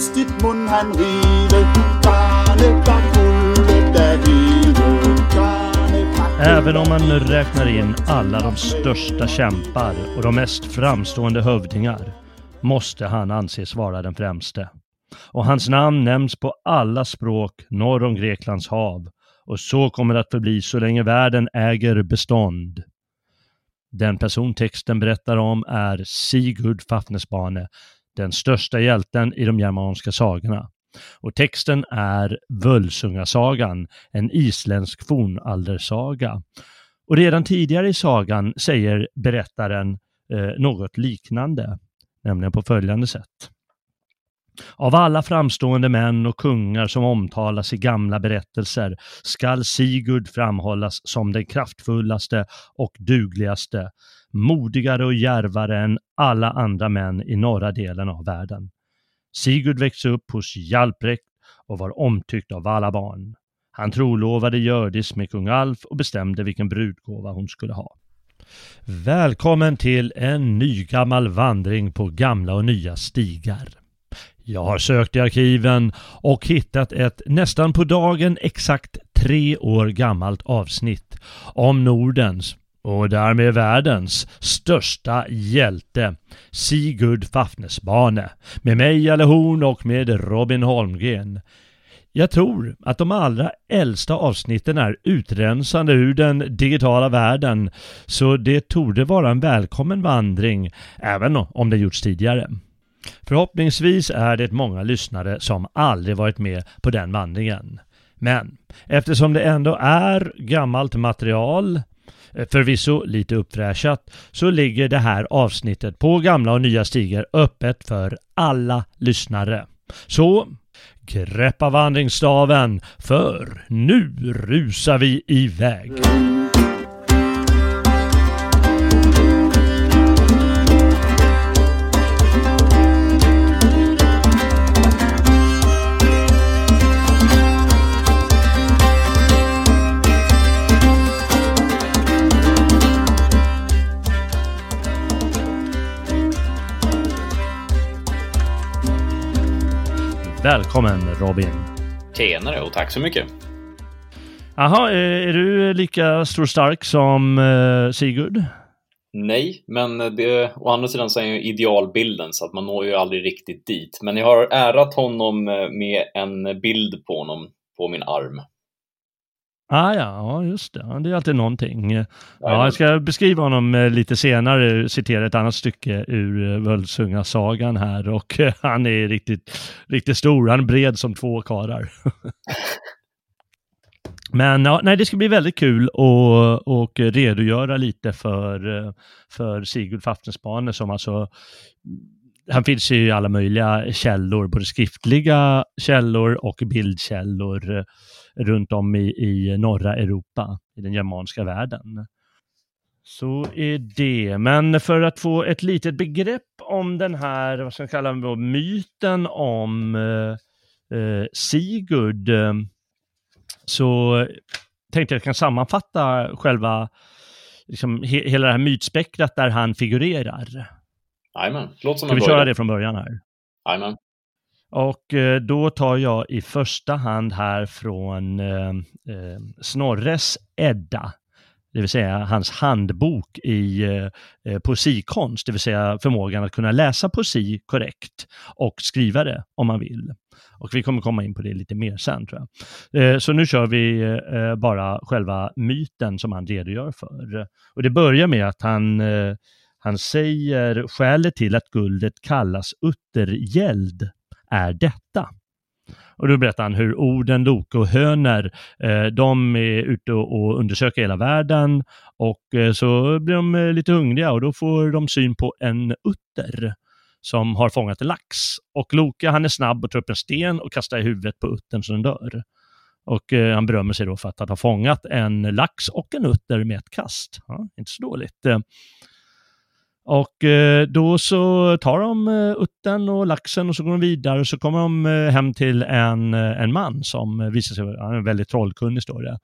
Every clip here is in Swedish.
ryg mun han ride Även om man räknar in alla de största kämpar och de mest framstående hövdingar måste han anses vara den främste. Och hans namn nämns på alla språk norr om Greklands hav och så kommer det att förbli så länge världen äger bestånd. Den person texten berättar om är Sigurd Fafnesbane, den största hjälten i de germanska sagorna. Och texten är Völsungasagan, en isländsk fornaldersaga. Och redan tidigare i sagan säger berättaren eh, något liknande, nämligen på följande sätt. Av alla framstående män och kungar som omtalas i gamla berättelser skall Sigurd framhållas som den kraftfullaste och dugligaste, modigare och djärvare än alla andra män i norra delen av världen. Sigurd växte upp hos Hjalprecht och var omtyckt av alla barn. Han trolovade Hjördis med kung Alf och bestämde vilken brudgåva hon skulle ha. Välkommen till en nygammal vandring på gamla och nya stigar. Jag har sökt i arkiven och hittat ett nästan på dagen exakt tre år gammalt avsnitt om Nordens och därmed världens största hjälte Sigurd Fafnesbane med mig, Jalle Horn och med Robin Holmgren. Jag tror att de allra äldsta avsnitten är utrensande ur den digitala världen, så det torde vara en välkommen vandring, även om det gjorts tidigare. Förhoppningsvis är det många lyssnare som aldrig varit med på den vandringen. Men eftersom det ändå är gammalt material, Eh, förvisso lite uppfräschat, så ligger det här avsnittet på gamla och nya stigar öppet för alla lyssnare. Så greppa vandringsstaven, för nu rusar vi iväg. Välkommen Robin. Tjenare och tack så mycket. Jaha, är du lika stor stark som eh, Sigurd? Nej, men det, å andra sidan så är ju idealbilden så att man når ju aldrig riktigt dit. Men jag har ärat honom eh, med en bild på honom på min arm. Ah, ja, ja, just det. Det är alltid någonting. Ja, jag ska beskriva honom eh, lite senare, citera ett annat stycke ur Völsunga-sagan här och han är riktigt, riktigt stor. Han är bred som två karar. Men ja, nej, det ska bli väldigt kul att och redogöra lite för, för Sigurd Fafnesbane som alltså han finns ju i alla möjliga källor, både skriftliga källor och bildkällor runt om i, i norra Europa, i den germanska världen. Så är det. Men för att få ett litet begrepp om den här, vad ska jag kalla det, myten om eh, eh Sigurd, eh, så tänkte jag kan sammanfatta själva, liksom, he, hela det här mytspektrat där han figurerar. Jajamän, låt som Ska vi köra det från början här? Jajamän. Och eh, då tar jag i första hand här från eh, eh Snorres Edda, det vill säga hans handbok i eh, eh, poesikonst, det vill säga förmågan att kunna läsa poesi korrekt och skriva det om man vill. Och vi kommer komma in på det lite mer sen tror jag. Eh, så nu kör vi eh, bara själva myten som han redogör för. Och det börjar med att han, han säger skälet till att guldet kallas uttergäld är detta? Och då berättar han hur orden, Loke och Höner, eh, de är ute och undersöker hela världen och eh, så blir de eh, lite hungriga och då får de syn på en utter som har fångat en lax. Och Loke han är snabb och tar upp en sten och kastar i huvudet på uttern så den dör. Och eh, han berömmer sig då för att ha fångat en lax och en utter med ett kast. Ja, inte så dåligt. Och eh, då så tar de eh, utten och laxen och så går de vidare och så kommer de eh, hem till en, en man som visar sig vara en väldigt trollkunnig står det.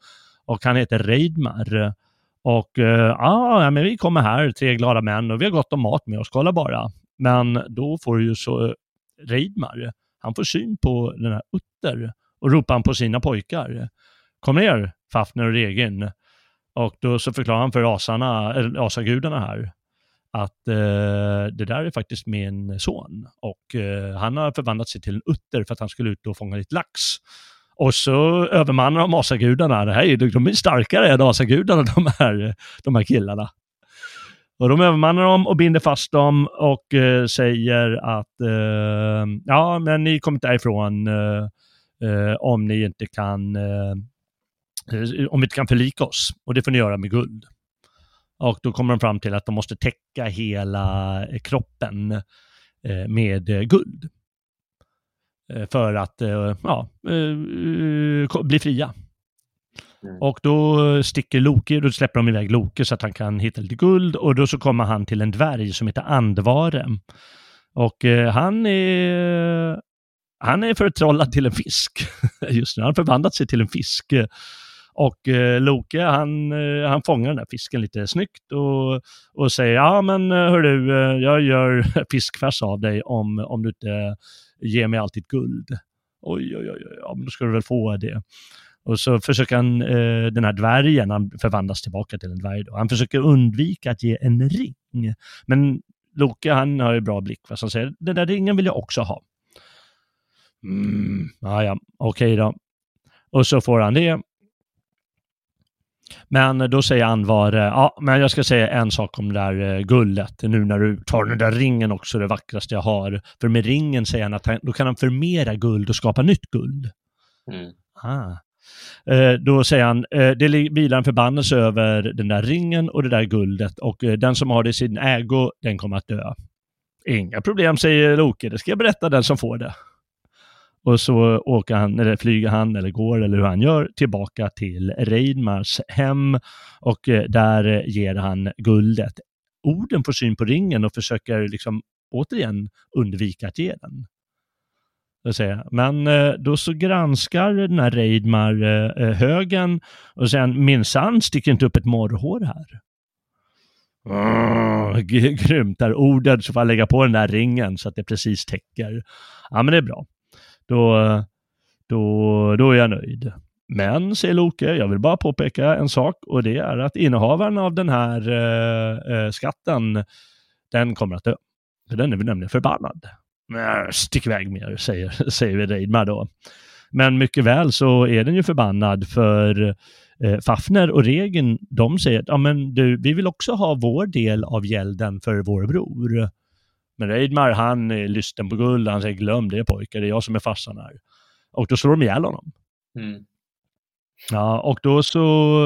Och han heter Reidmar. Och ja, men vi kommer här, tre glada män och vi har gott om mat med oss, kolla bara. Men då får ju så Reidmar, han får syn på den här Utter och ropar han på sina pojkar. Kom ner, Fafner och Regin. Och då så förklarar han för asarna, eller asagudarna här att eh, det där är faktiskt min son och eh, han har förvandlat sig till en utter för att han skulle ut och fånga lite lax. Och så övermannar de asagudarna. Det här är, de är starkare än asagudarna, de här, de här killarna. Och de övermannar dem och binder fast dem och eh, säger att eh, ja, men ni kommer inte därifrån eh, eh om ni inte kan eh, eh, om vi inte kan förlika oss. Och det får ni göra med guld. Och då kommer de fram till att de måste täcka hela eh, kroppen eh, med eh, guld. För att ja, bli fria. Mm. Och då sticker Loke, då släpper de iväg Loke så att han kan hitta lite guld och då så kommer han till en dvärg som heter Andvare. Och han är han är förtrollad till en fisk. Just nu, han har förvandlat sig till en fisk. Och eh, Loke han, eh, han fångar den där fisken lite snyggt och, och säger ja men eh, hörru, eh, jag gör fiskfärs av dig om, om du inte ger mig allt ditt guld. Oj, oj, oj, ja men då ska du väl få det. Och så försöker han, eh, den här dvärgen, han förvandlas tillbaka till en dvärg då, han försöker undvika att ge en ring. Men Loke han har ju bra blick, vad som säger, den där ringen vill jag också ha. Mm, ja, ja, okej okay då. Och så får han det men då säger Anvar, eh, ja, men jag ska säga en sak om det där eh, guldet, nu när du tar den där ringen också, det vackraste jag har. För med ringen säger han att han, då kan han förmera guld och skapa nytt guld. Mm. Ah. Eh, då säger han, eh, det vilar en förbannelse över den där ringen och det där guldet och eh, den som har det i sin ägo, den kommer att dö. Inga problem, säger Loke, det ska jag berätta den som får det. Och så åker han, eller flyger han, eller går, eller hur han gör, tillbaka till Reidmars hem och eh, där ger han guldet. Orden får syn på ringen och försöker liksom återigen undvika att ge den. Men eh, då så granskar den här Reidmar eh, högen och säger minsann sticker inte upp ett morrhår här. Oh, grymt, där ordet så får jag lägga på den där ringen så att det precis täcker. Ja men det är bra då, då, då är jag nöjd. Men, säger Loke, jag vill bara påpeka en sak och det är att innehavaren av den här eh, eh skatten, den kommer att dö. För den är nämligen förbannad. Stick iväg med er, säger, säger Reidmar då. Men mycket väl så är den ju förbannad för eh, Fafner och Regen, de säger att ja, men du, vi vill också ha vår del av gälden för vår bror. Men Reidmar, han är lysten på guld. Han säger glöm det pojkar, det är jag som är farsan här. Och då slår de ihjäl honom. Mm. Ja, och då så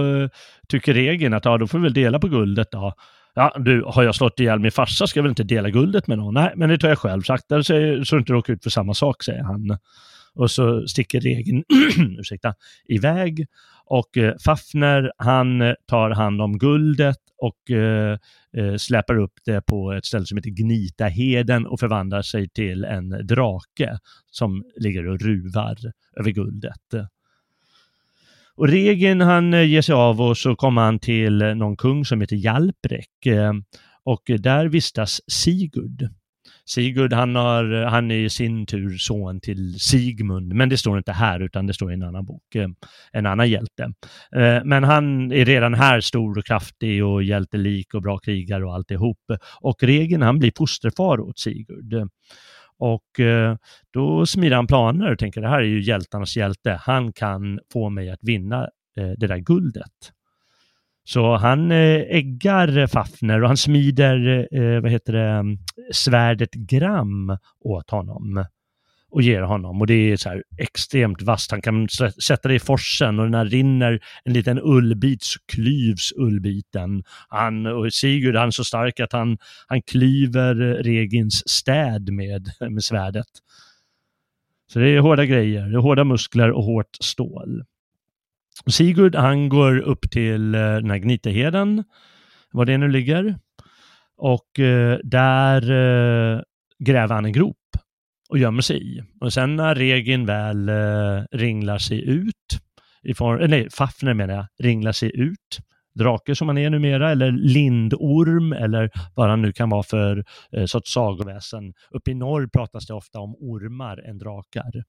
eh, tycker regeln att ja, då får vi väl dela på guldet då. Ja, du, har jag slått ihjäl min farsa ska jag väl inte dela guldet med någon? Nej, men det tar jag själv. Sakta så du inte råkar ut för samma sak, säger han. Och så sticker regeln ursäkta, iväg och eh, Fafner, han eh, tar hand om guldet och eh, eh, släpar upp det på ett ställe som heter Gnitaheden och förvandlar sig till en drake som ligger och ruvar över guldet. Och Regen han eh, ger sig av och så kommer han till någon kung som heter Jalprek och där vistas Sigurd. Sigurd, han, har, han är i sin tur son till Sigmund, men det står inte här utan det står i en annan bok, eh, en annan hjälte. Eh, men han är redan här stor och kraftig och hjältelik och bra krigare och alltihop. Och Regen, han blir fosterfar åt Sigurd. Och eh, då smider han planer och tänker det här är ju hjältarnas hjälte. Han kan få mig att vinna det där guldet. Så han eh, äggar Fafner och han smider, eh, vad heter det, mm, svärdet Gram åt honom och ger honom. Och det är så här extremt vasst. Han kan sätta det i forsen och när det rinner en liten ullbit så klyvs ullbiten. Han, och Sigurd han är så stark att han, han klyver eh, Regins städ med, med svärdet. Så det är hårda grejer, det är hårda muskler och hårt stål. Sigurd han går upp till eh, den här Gniteheden, var det nu ligger. Och eh, där eh, gräver han en grop och gömmer sig i. Och sen när Regin väl eh, ringlar sig ut, i form, eh, nej, Fafner menar jag, ringlar sig ut drake som han är numera, eller lindorm, eller vad han nu kan vara för eh, sorts sagoväsen. Uppe i norr pratas det ofta om ormar än drakar.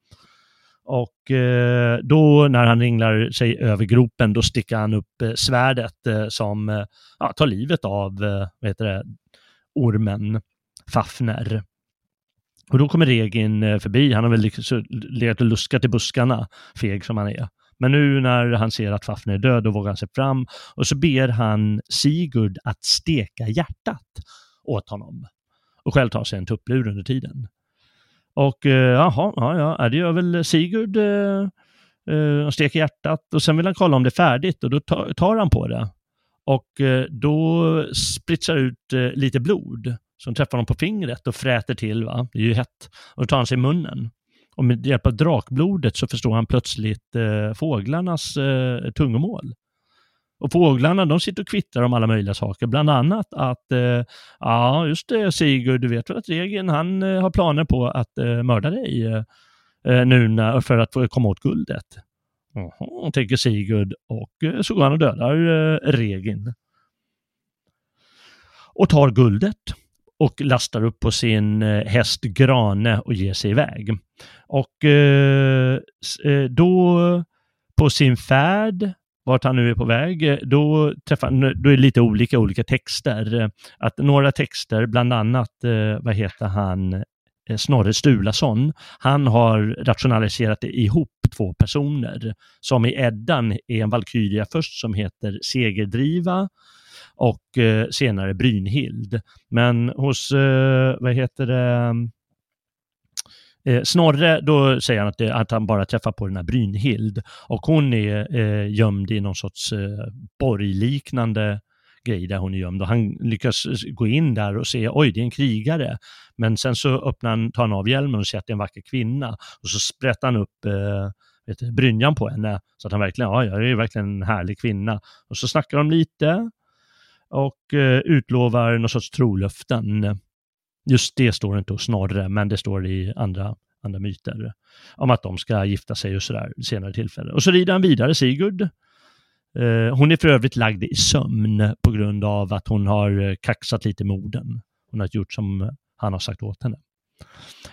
Och eh, då när han ringlar sig över gropen, då sticker han upp eh, svärdet eh, som eh, ja, tar livet av eh, vad heter det, ormen Fafner. Och då kommer Regin eh, förbi, han har väl liksom legat och luskat i buskarna, feg som han är. Men nu när han ser att Fafner är död, då vågar han sig fram och så ber han Sigurd att steka hjärtat åt honom och själv tar sig en tupplur under tiden. Och eh, jaha, ja, ja, det gör väl Sigurd eh, eh, steker hjärtat och sen vill han kolla om det är färdigt och då tar han på det. Och eh, då spritsar ut eh, lite blod som träffar honom på fingret och fräter till, va? det är ju hett, och då tar han sig i munnen. Och med hjälp av drakblodet så förstår han plötsligt eh, fåglarnas eh, tungomål. Och fåglarna de sitter och kvittrar om alla möjliga saker, bland annat att, eh, ja just det Sigurd, du vet väl att Regin han eh, har planer på att eh, mörda dig eh, eh nu när, för att få komma åt guldet. Jaha, tänker Sigurd och eh, så går han och dödar eh, Regin. Och tar guldet och lastar upp på sin eh, häst Grane och ger sig iväg. Och då på sin färd vart han nu är på väg, eh, då, träffar, då är det lite olika olika texter. Eh, att några texter, bland annat, eh, vad heter han, Snorre Sturlason, han har rationaliserat ihop två personer som i Eddan är en valkyria först som heter Segerdriva och senare Brynhild. Men hos, vad heter det, Eh, Snorre, då säger han att, det, att, han bara träffar på den här Brynhild och hon är eh, gömd i någon sorts eh, borgliknande grej där hon är gömd och han lyckas eh, gå in där och se, oj, det är en krigare. Men sen så öppnar han, tar han av hjälmen och ser att det är en vacker kvinna och så sprättar han upp eh, vet, brynjan på henne så att han verkligen, ja, jag är verkligen en härlig kvinna. Och så snackar de lite och eh, utlovar någon sorts trolöften. Just det står inte hos Snorre, men det står i andra, andra myter om att de ska gifta sig och sådär senare tillfälle. Och så rider han vidare, Sigurd. Eh, hon är för övrigt lagd i sömn på grund av att hon har eh, kaxat lite med orden. Hon har gjort som han har sagt åt henne.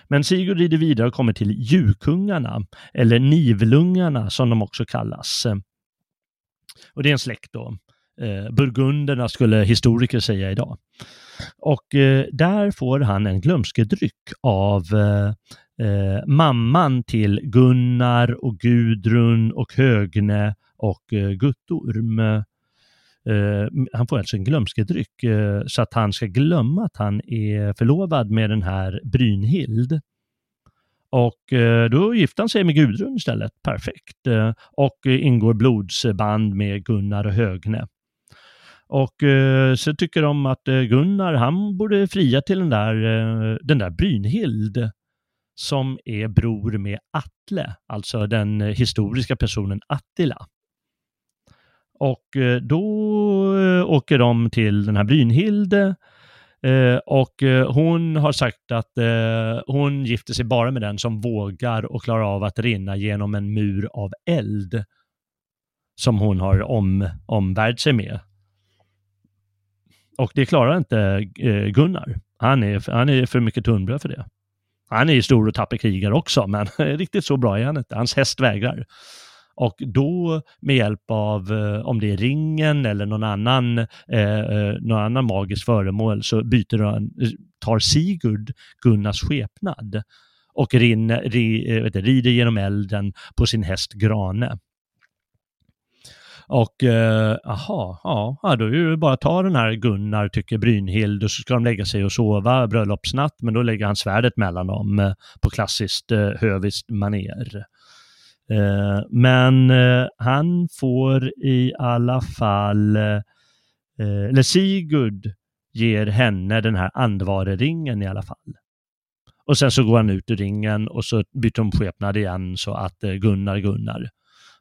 Men Sigurd rider vidare och kommer till Djurkungarna, eller Nivlungarna som de också kallas. Och det är en släkt då. Eh, Burgunderna skulle historiker säga idag. Och eh, där får han en glömskedryck av eh, eh, mamman till Gunnar och Gudrun och Högne och eh, Guttorm. Eh, han får alltså en glömskedryck eh, så att han ska glömma att han är förlovad med den här Brynhild. Och eh, då gifter han sig med Gudrun istället, perfekt. Eh, och eh, ingår blodsband med Gunnar och Högne. Och eh, så tycker de att eh, Gunnar, han borde fria till den där, eh, den där Brynhild som är bror med Atle, alltså den eh, historiska personen Attila. Och eh, då eh, åker de till den här Brynhild eh, och eh, hon har sagt att eh, hon gifter sig bara med den som vågar och klarar av att rinna genom en mur av eld som hon har om, omvärd sig med. Och det klarar inte eh, Gunnar. Han är, han är för mycket tunnbröd för det. Han är ju stor och tapper krigare också, men riktigt så bra är han inte. Hans häst vägrar. Och då med hjälp av, eh, om det är ringen eller någon annan, eh, eh någon annan magisk föremål, så byter han, tar Sigurd Gunnars skepnad och rinner, ri, vet, rider genom elden på sin häst Grane. Och eh, aha, ja, då är det bara att ta den här Gunnar, tycker Brynhild, och så ska de lägga sig och sova bröllopsnatt, men då lägger han svärdet mellan dem eh, på klassiskt eh, höviskt maner. Eh, men eh, han får i alla fall, eh, eh eller Sigurd ger henne den här andvareringen i alla fall. Och sen så går han ut ur ringen och så byter de skepnad igen så att eh, Gunnar Gunnar.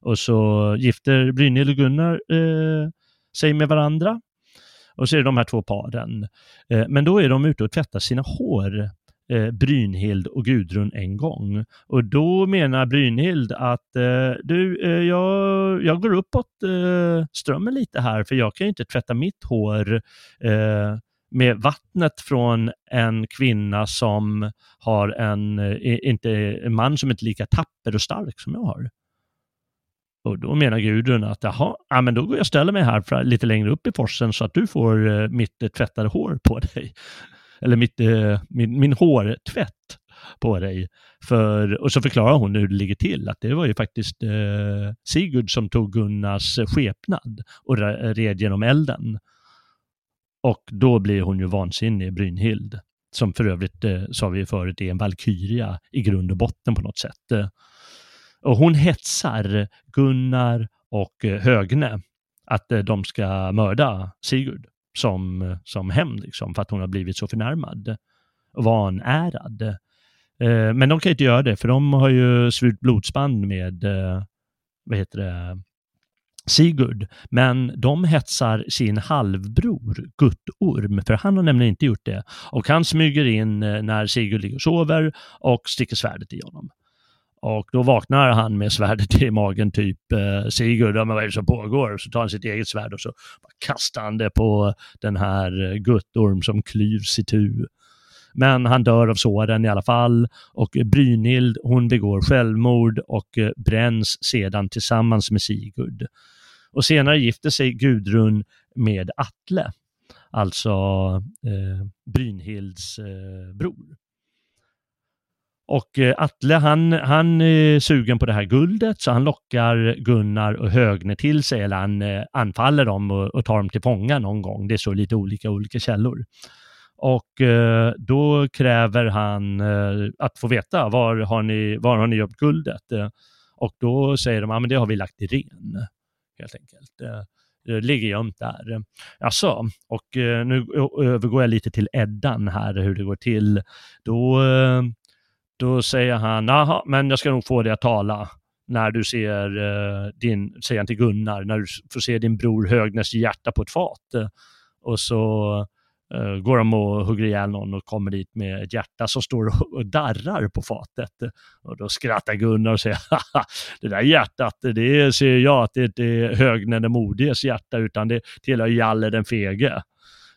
Och så gifter Brynhild och Gunnar eh, sig med varandra. Och så är det de här två paren. Eh, men då är de ute och tvättar sina hår eh, Brynhild och Gudrun en gång. Och då menar Brynhild att eh, du, eh, jag, jag går uppåt eh, strömmen lite här för jag kan ju inte tvätta mitt hår eh, med vattnet från en kvinna som har en, eh, inte, en man som inte är lika tapper och stark som jag har. Och då menar Gudrun att jaha, ja, men då går jag och ställer mig här lite längre upp i forsen så att du får eh, mitt eh, tvättade hår på dig. Eller mitt, eh, min, min hårtvätt på dig. För, och så förklarar hon hur det ligger till, att det var ju faktiskt eh, Sigurd som tog Gunnars eh, skepnad och red genom elden. Och då blir hon ju vansinnig, Brynhild. Som för övrigt, eh, sa vi förut, är en valkyria i grund och botten på något sätt. Och hon hetsar Gunnar och eh, Högne att eh, de ska mörda Sigurd som, eh, som hämnd, liksom, för att hon har blivit så förnärmad och vanärad. Men de kan inte göra det, för de har ju svurit blodsband med, vad heter det, Sigurd, men de hetsar sin halvbror Guttorm, för han har nämligen inte gjort det. Och han smyger in när Sigurd ligger och sover och sticker svärdet i honom. Och då vaknar han med svärdet i magen, typ eh, Sigurd, men vad är det som pågår? Så tar han sitt eget svärd och så kastar han det på den här eh, Guttorm som klyvs i tu. Men han dör av såren i alla fall och Brynhild hon begår självmord och eh, bränns sedan tillsammans med Sigurd. Och senare gifter sig Gudrun med Atle, alltså eh, Brynhilds eh, bror. Och eh, Atle han, han eh, är sugen på det här guldet så han lockar Gunnar och Högne till sig eller han eh, anfaller dem och, och tar dem till fånga någon gång. Det är så lite olika olika källor. Och eh, då kräver han att få veta var har ni, var har ni gömt guldet? och då säger de att ja, det har vi lagt i ren, helt enkelt. Det ligger gömt där. Alltså, och nu övergår jag lite till Eddan här, hur det går till. Då då säger han, jaha, men jag ska nog få dig att tala när du ser eh, din, säger han till Gunnar, när du får se din bror Högnäs hjärta på ett fat. Och så eh, går de och hugger ihjäl någon och kommer dit med ett hjärta som står och darrar på fatet. Och då skrattar Gunnar och säger, haha, det där hjärtat, det ser jag att det inte är Högne den modiges hjärta, utan det tillhör Jalle den fege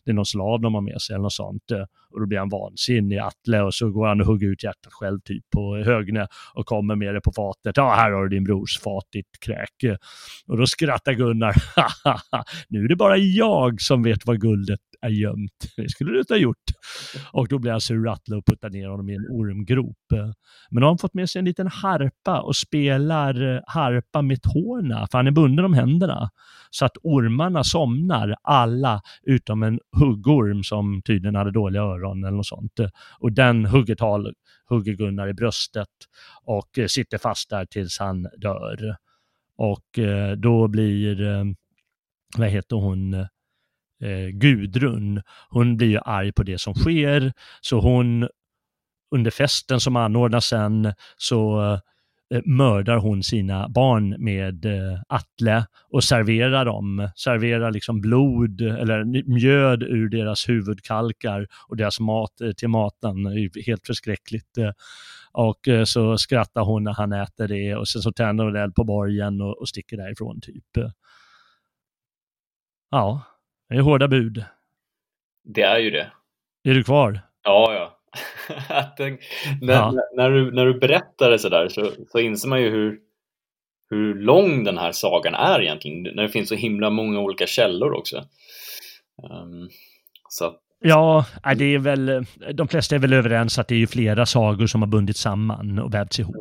det är någon slav de har med sig eller något sånt. Och då blir han vansinnig, Atle, och så går han och hugger ut hjärtat själv typ på Högne och kommer med det på fatet. Ja, här har du din brors fat, ditt kräk. Och då skrattar Gunnar. nu är det bara jag som vet var guldet är gömt. Det skulle du inte ha gjort. Och då blir han sur Atle och puttar ner honom i en ormgrop. Men då har han fått med sig en liten harpa och spelar eh, harpa med tårna, för han är bunden om händerna. Så att ormarna somnar, alla utom en huggorm som tydligen hade dåliga öron eller något sånt. Och den hugger, tal, hugger Gunnar i bröstet och eh, sitter fast där tills han dör. Och eh, då blir, eh, vad heter hon, Gudrun, hon blir ju arg på det som sker, så hon under festen som anordnas sen så mördar hon sina barn med eh, Atle och serverar dem, serverar liksom blod eller mjöd ur deras huvudkalkar och deras mat eh, till maten. Helt förskräckligt. Och så skrattar hon när han äter det och sen så tänder hon eld på borgen och, och sticker därifrån typ. Ja, det är hårda bud. Det är ju det. Är du kvar? Ja, ja. när, ja. när, du, när du berättar det sådär så, så inser man ju hur, hur lång den här sagan är egentligen, när det finns så himla många olika källor också. Um, så Ja, det är väl, de flesta är väl överens att det är ju flera sagor som har bundits samman och vävts ihop.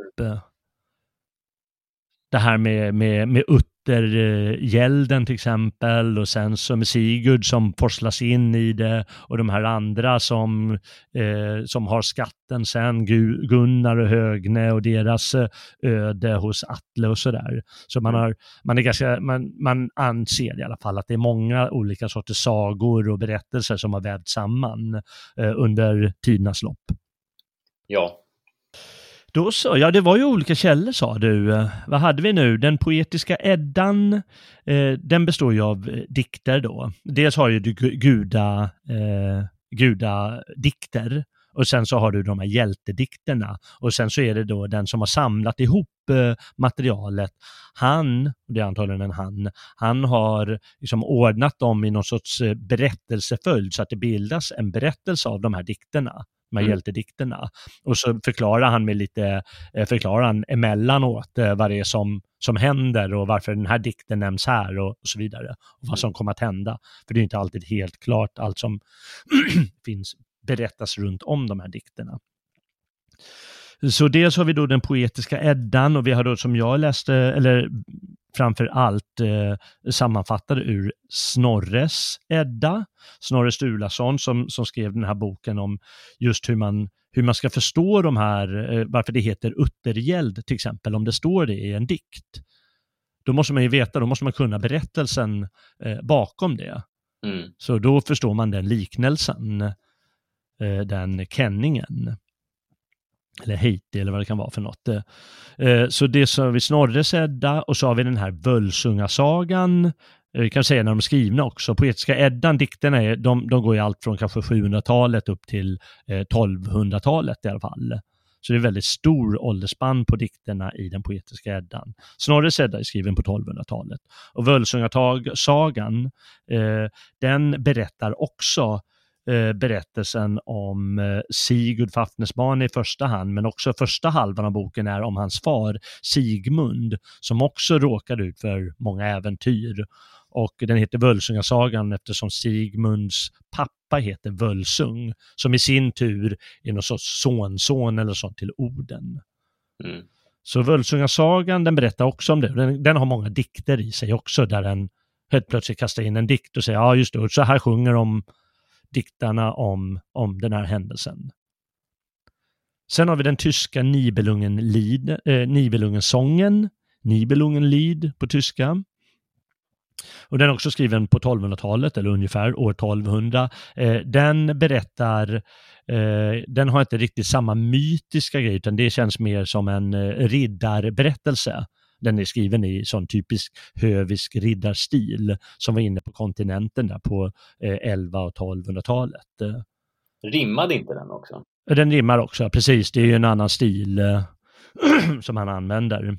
Det här med, med, med Uttergälden till exempel och sen så med Sigurd som forslas in i det och de här andra som, eh, som har skatten sen, Gunnar och Högne och deras eh, öde hos Atle och sådär. Så man, mm. har, man, är ganska, man, man anser i alla fall att det är många olika sorters sagor och berättelser som har vävts samman eh, under tidernas lopp. Ja, då så, ja det var ju olika källor sa du. Eh, vad hade vi nu? Den poetiska Eddan, eh, den består ju av eh, dikter då. Dels har ju du guda, eh, gudadikter Och sen så har du de här hjältedikterna. Och sen så är det då den som har samlat ihop eh, materialet. Han, det är antagligen en han, han har liksom ordnat dem i någon sorts eh, berättelseföljd så att det bildas en berättelse av de här dikterna här mm. hjältedikterna. Och så förklarar han med lite, eh, förklarar han emellanåt eh, vad det är som, som händer och varför den här dikten nämns här och, och så vidare. Och vad mm. som kommer att hända. För det är inte alltid helt klart allt som finns berättas runt om de här dikterna. Så dels har vi då den poetiska Eddan och vi har då som jag läste, eller framför allt eh, sammanfattade ur Snorres Edda, Snorre Sturlason som, som skrev den här boken om just hur man, hur man ska förstå de här, eh, varför det heter uttergäld till exempel, om det står det i en dikt. Då måste man ju veta, då måste man kunna berättelsen eh, bakom det. Mm. Så då förstår man den liknelsen, eh, den kenningen eller Haiti eller vad det kan vara för något. Eh, eh så det som vi Snorres Edda och så har vi den här Völsungasagan. Eh, vi kan säga när de är skrivna också. Poetiska Eddan, dikterna, är, de, de går ju allt från kanske 700-talet upp till eh, 1200-talet i alla fall. Så det är väldigt stor åldersspann på dikterna i den poetiska Eddan. Snorres Edda är skriven på 1200-talet. Och Völsungasagan, eh, den berättar också Eh, berättelsen om eh, Sigurd Fafnesbane i första hand, men också första halvan av boken är om hans far Sigmund, som också råkade ut för många äventyr. Och den heter Völsungasagan eftersom Sigmunds pappa heter Völsung, som i sin tur är någon sorts sonson eller sånt till Oden. Mm. Så Völsungasagan, den berättar också om det. Den, den, har många dikter i sig också, där den helt plötsligt kastar in en dikt och säger ja just det, så här sjunger de diktarna om, om den här händelsen. Sen har vi den tyska Nibelungen-sången, eh, Nibelungen Nibelungenlied på tyska. Och den är också skriven på 1200-talet, eller ungefär år 1200. Eh, den berättar, eh, den har inte riktigt samma mytiska grej, utan det känns mer som en eh, riddarberättelse. Den är skriven i sån typisk hövisk riddarstil som var inne på kontinenten där på 11 och 1200-talet. Rimmade inte den också? Den rimmar också, precis. Det är ju en annan stil som han använder.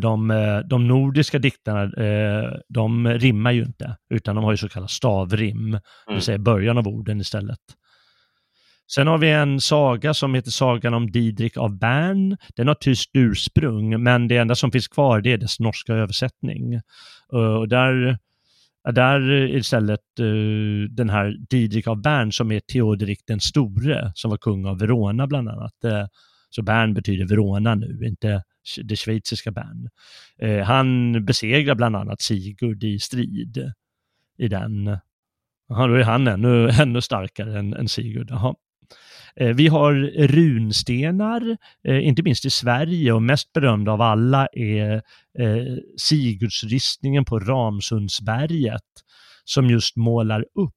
De, de, nordiska diktarna, de rimmar ju inte, utan de har ju så kallat stavrim, mm. det vill säga början av orden istället. Sen har vi en saga som heter Sagan om Didrik av Bern. Den har tyskt ursprung, men det enda som finns kvar det är dess norska översättning. Eh, och där, där istället uh, den här Didrik av Bern som är Theoderik den store, som var kung av Verona bland annat. Uh, så Bern betyder Verona nu, inte det schweiziska Bern. Uh, han besegrar bland annat Sigurd i strid i den. Aha, då är han ännu, ännu starkare än, än Sigurd. Aha. Eh, vi har runstenar, eh, inte minst i Sverige och mest berömd av alla är eh, Sigurdsristningen på Ramsundsberget som just målar upp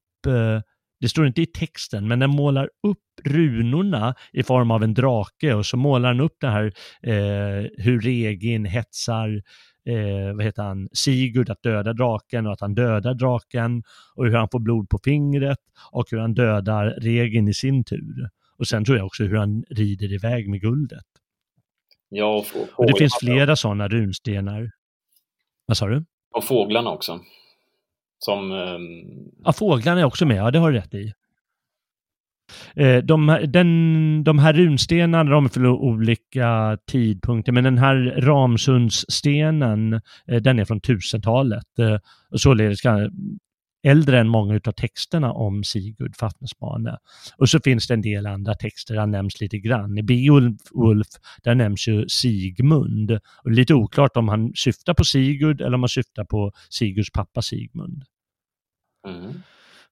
det står inte i texten, men den målar upp runorna i form av en drake och så målar den upp det här eh, hur Regin hetsar eh, vad heter han, Sigurd att döda draken och att han dödar draken och hur han får blod på fingret och hur han dödar Regin i sin tur. Och sen tror jag också hur han rider iväg med guldet. Ja, och, och, och det finns flera sådana runstenar. Vad sa du? Och fåglarna också. Som, um... Ja, fåglarna är också med, ja det har du rätt i. Eh, de, den, de här runstenarna de är för olika tidpunkter, men den här Ramsundsstenen, eh, den är från 1000-talet. Eh, således äldre än många av texterna om Sigurd Fafnesbane. Och så finns det en del andra texter, han nämns lite grann. I Beowulf, där nämns ju Sigmund. Och lite oklart om han syftar på Sigurd eller om han syftar på Sigurds pappa Sigmund. Mm.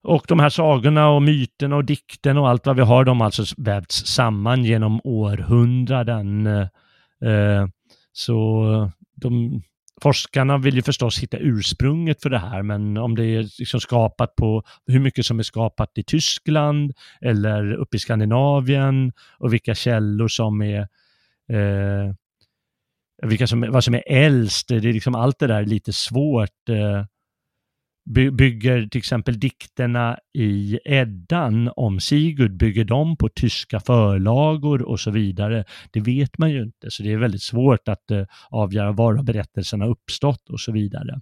Och de här sagorna och myterna och dikten och allt vad vi har, de har alltså vävts samman genom århundraden. Eh, så de, forskarna vill ju förstås hitta ursprunget för det här, men om det är liksom skapat på hur mycket som är skapat i Tyskland eller uppe i Skandinavien och vilka källor som är eh, vilka som, vad som är äldst, det är liksom allt det där är lite svårt. Eh, bygger till exempel dikterna i Eddan om Sigurd, bygger de på tyska förlagor och så vidare? Det vet man ju inte, så det är väldigt svårt att uh, avgöra var har uppstått och så vidare.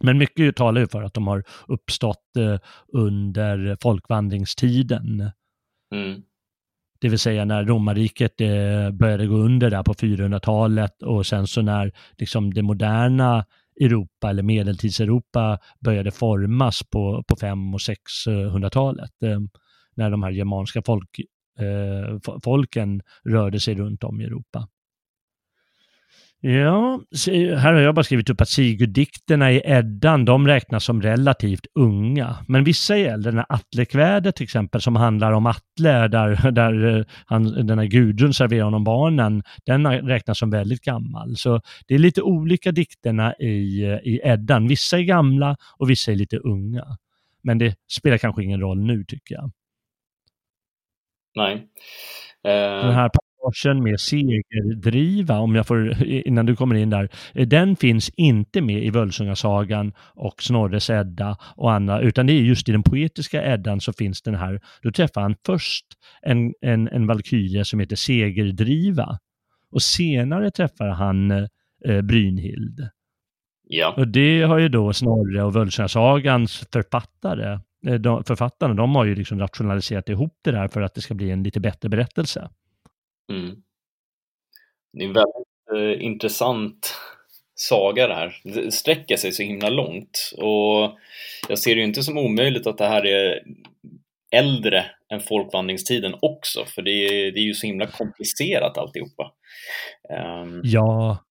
Men mycket talar ju för att de har uppstått uh, under folkvandringstiden. Mm. Det vill säga när romarriket eh, började gå under där på 400-talet och sen så när liksom det moderna Europa eller medeltidseuropa började formas på, på 500 och 600-talet. Eh, när de här germanska folk, eh, folken rörde sig runt om i Europa. Ja, här har jag bara skrivit upp att Sigurddikterna i Eddan, de räknas som relativt unga. Men vissa är äldre, den här Atlekvädet till exempel, som handlar om Atle, där, där eh, han, den här Gudrun serverar honom barnen, den räknas som väldigt gammal. Så det är lite olika dikterna i, i Eddan. Vissa är gamla och vissa är lite unga. Men det spelar kanske ingen roll nu tycker jag. Nej. Den här passagen med segerdriva, om jag får, innan du kommer in där, den finns inte med i Völsungasagan och Snorres Edda och andra, utan det är just i den poetiska Eddan så finns den här. Då träffar han först en, en, en valkyria som heter Segerdriva och senare träffar han eh, Brynhild. Ja. Och det har ju då Snorre och Völsungasagans författare, eh, de, författarna, de har ju liksom rationaliserat ihop det där för att det ska bli en lite bättre berättelse. Mm. Det är en väldigt eh, intressant saga det här. Det sträcker sig så himla långt och jag ser det ju inte som omöjligt att det här är äldre än folkvandringstiden också, för det är, det är ju så himla komplicerat alltihopa. Um... Ja.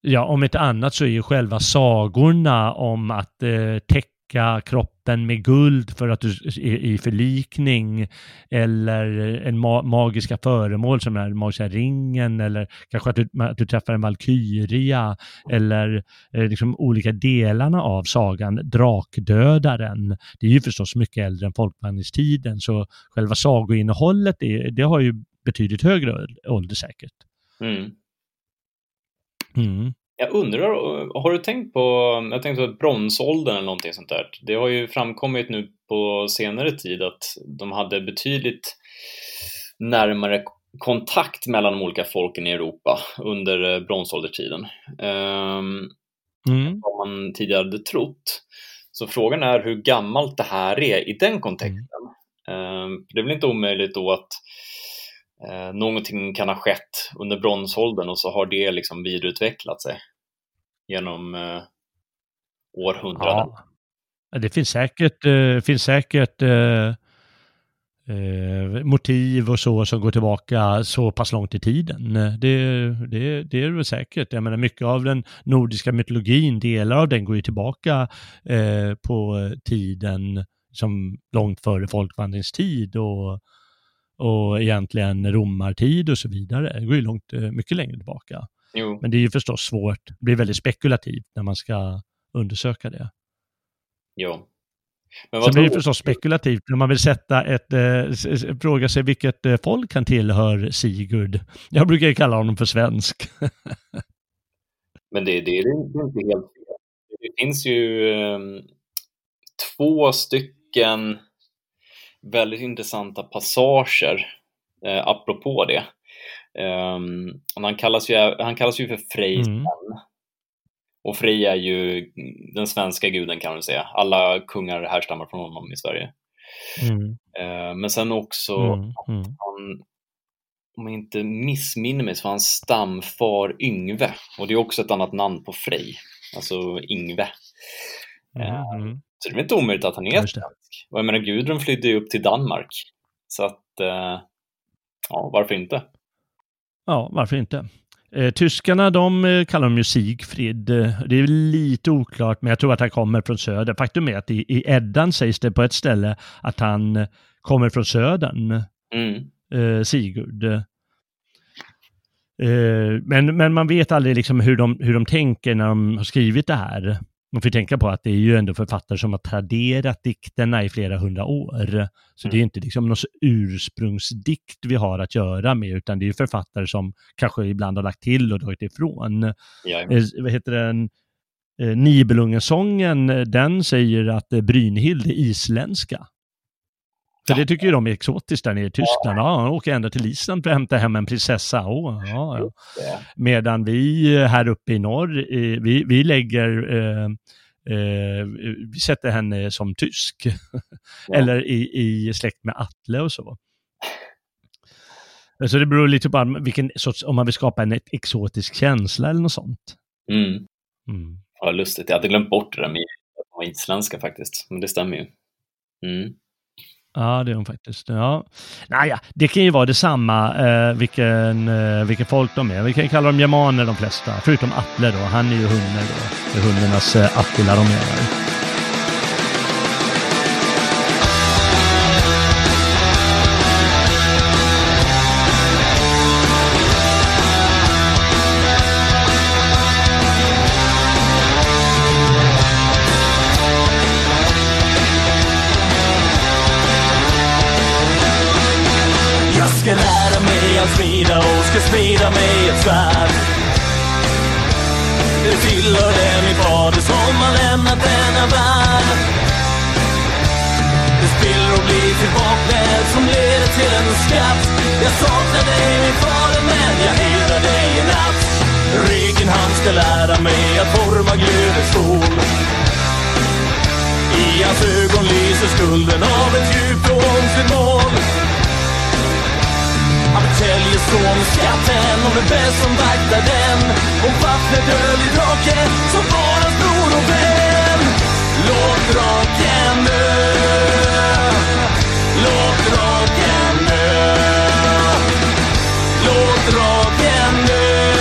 Ja, om ett annat så är ju själva sagorna om att eh, täcka kroppen med guld för att du är i förlikning eller en ma magiska föremål som är magiska ringen eller kanske att du, att du träffar en valkyria eller eh, liksom olika delarna av sagan, drakdödaren. Det är ju förstås mycket äldre än folkvandringstiden så själva sagoinnehållet det, det har ju betydligt högre ålder säkert. Mm. Mm. Jag undrar, har du tänkt på, jag tänkte på bronsåldern eller någonting sånt där. Det har ju framkommit nu på senare tid att de hade betydligt närmare kontakt mellan de olika folken i Europa under eh, bronsåldertiden. Um, mm. Vad man tidigare hade trott. Så frågan är hur gammalt det här är i den kontexten. Mm. Um, det är väl inte omöjligt då att eh, någonting kan ha skett under bronsåldern och så har det liksom vidareutvecklat sig genom eh, århundraden. Ja. Det finns säkert, eh, finns säkert eh, eh, motiv och så som går tillbaka så pass långt i tiden. Det, det, det är det säkert. Jag menar mycket av den nordiska mytologin, delar av den går ju tillbaka eh, på tiden som långt före folkvandringstid och och egentligen romartid och så vidare. Det går ju långt, eh, mycket längre tillbaka. Jo. Men det är ju förstås svårt, det blir väldigt spekulativt när man ska undersöka det. Jo. Men Sen blir det förstås spekulativt när man vill sätta ett, eh, fråga sig vilket eh, folk han tillhör Sigurd. Jag brukar kalla honom för svensk. Men det, det, är inte helt fel. Det finns ju eh, två stycken väldigt intressanta passager eh, apropå det. Um, han, kallas ju, han kallas ju för Frejs mm. Och Frej är ju den svenska guden kan man säga. Alla kungar härstammar från honom i Sverige. Mm. Uh, men sen också mm. Mm. han, om jag inte missminner mig så var hans stamfar Yngve och det är också ett annat namn på Frej, alltså Yngve. Uh, så det är inte omöjligt att han är svensk. Och jag menar Gudrun flydde ju upp till Danmark. Så att, uh, ja, varför inte? Ja, varför inte? Eh, tyskarna de eh, kallar honom ju Sigfrid. Eh, det är lite oklart, men jag tror att han kommer från söder. Faktum är att i, i Eddan sägs det på ett ställe att han eh, kommer från södern, mm. eh, Sigurd. Eh, men, men man vet aldrig liksom hur, de, hur de tänker när de har skrivit det här man får tänka på att det är ju ändå författare som har traderat dikterna i flera hundra år. Så mm. det är inte liksom någon ursprungsdikt vi har att göra med, utan det är författare som kanske ibland har lagt till och dragit ifrån. Ja. Eh, vad heter den? eh, Nibelungensången, den säger att eh, Brynhild är isländska. För det tycker ju de är exotiskt där nere i Tyskland. Ja, han åker ända till Island för att hämta hem en prinsessa. Oh, ja, ja. Medan vi här uppe i norr, vi, vi lägger eh, Eh, vi sätter henne som tysk. Ja. Eller i, i släkt med Atle och så. Så det beror lite på vilken sorts, om man vill skapa en exotisk känsla eller något sånt. Mm. Mm. Ja, lustigt. Jag hade glömt bort det där med isländska faktiskt, men det stämmer ju. Mm. Ja, det är de faktiskt. Ja. Naja, det kan ju vara detsamma eh, vilken, eh, vilken folk de är. Vi kan ju kalla dem germaner de flesta, förutom Atle då. Han är ju hunden då. Det är hunnernas eh, Attila de menar. Skatt. Jag saknar dig min fader men jag hedrar dig i natt. Reken han ska lära mig att forma glödens sol. I hans ögon lyser skulden av ett djupt och ångsligt mål. Han förtäljer så om skatten, om det bäst som vaktar den. Om vattnet döljer draken som var hans bror och vän. Låt draken dö. Låt draken Låt draken dö.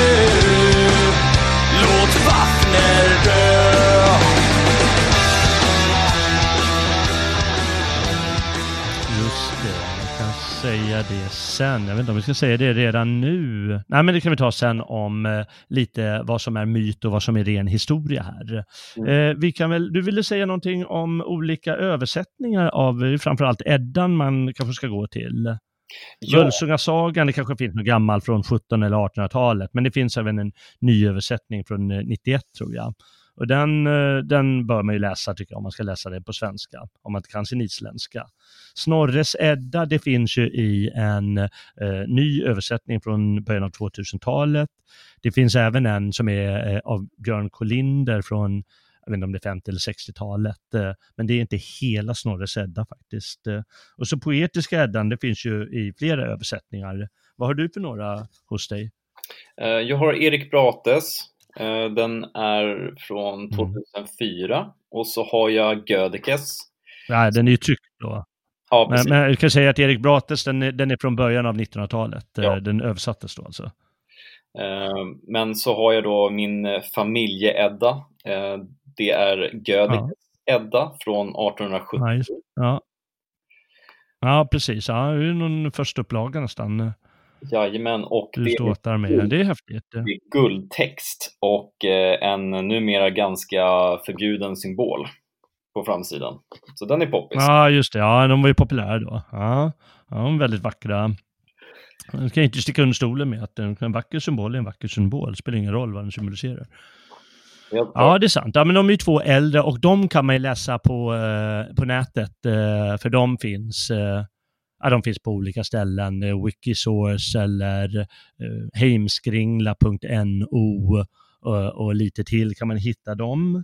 Låt Fafner dö. säga det sen. Jag vet inte om vi ska säga det redan nu. Nej, men det kan vi ta sen om eh, lite vad som är myt och vad som är ren historia här. Mm. Eh, vi kan väl, du ville säga någonting om olika översättningar av eh, framförallt Eddan man kanske ska gå till. Ja. Völsungasagan, det kanske finns något gammalt från 1700 eller 1800-talet, men det finns även en ny översättning från eh, 91 tror jag. Och den, eh, den bör man ju läsa tycker jag, om man ska läsa det på svenska, om man inte kan sin isländska. Snorres Edda, det finns ju i en eh, ny översättning från början av 2000-talet. Det finns även en som är eh, av Björn Kolinder från jag vet inte om det är 50 eller 60-talet, eh, men det är inte hela Snorres Edda faktiskt. Eh. Och så poetiska Eddan, det finns ju i flera översättningar. Vad har du för några hos dig? Eh, jag har Erik Brates, den är från 2004 mm. och så har jag Gödekes. Nej, den är ju tryckt då. Ja, men, men jag kan säga att Erik Brates, den är, den är från början av 1900-talet. Ja. Den översattes då alltså. Men så har jag då min familjeedda. Det är Gödekes ja. Edda från 1870. Ja, ja. ja, precis. Ja, det är någon första upplaga nästan. Jajamän, och du det, där med. det är häftigt. Det är guldtext och eh, en numera ganska förbjuden symbol på framsidan. Så den är poppis. Ja, just det. Ja, de var ju populära då. Ja, ja de är väldigt vackra. Man ska inte sticka under stolen med att en vacker symbol är en vacker symbol. Det spelar ingen roll vad den symboliserar. Ja, det är sant. Ja, men de är ju två äldre och de kan man ju läsa på, eh, på nätet, eh, för de finns, eh, ja, de finns på olika ställen. Eh, Wikisource eller eh, heimskringla.no och, och, lite till kan man hitta dem.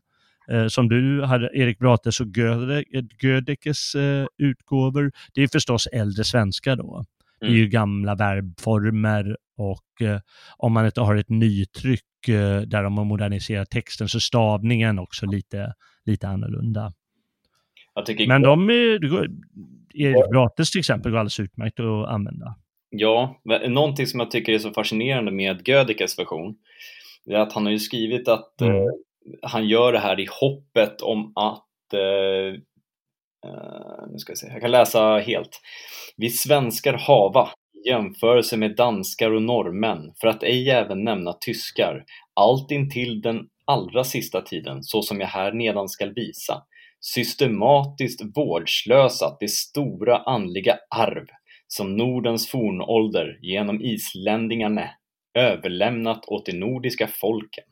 Eh, som du hade, Erik Brates och Gödekes eh, utgåvor. Det är förstås äldre svenska då. Det är ju mm. gamla verbformer och eh, om man inte har ett nytryck eh, där de har moderniserat texten så stavningen också lite, lite annorlunda. Men de är, Erik Brates till exempel går alldeles utmärkt att använda. Ja, någonting som jag tycker är så fascinerande med Gödekes version är att han har ju skrivit att mm. eh, han gör det här i hoppet om att eh, Uh, nu ska jag se, jag kan läsa helt. Vi svenskar hava, jämförelse med danskar och norrmän, för att ej även nämna tyskar, allt intill den allra sista tiden, så som jag här nedan skall visa, systematiskt vårdslösat det stora andliga arv som Nordens fornålder genom islänningarna överlämnat åt de nordiska folken.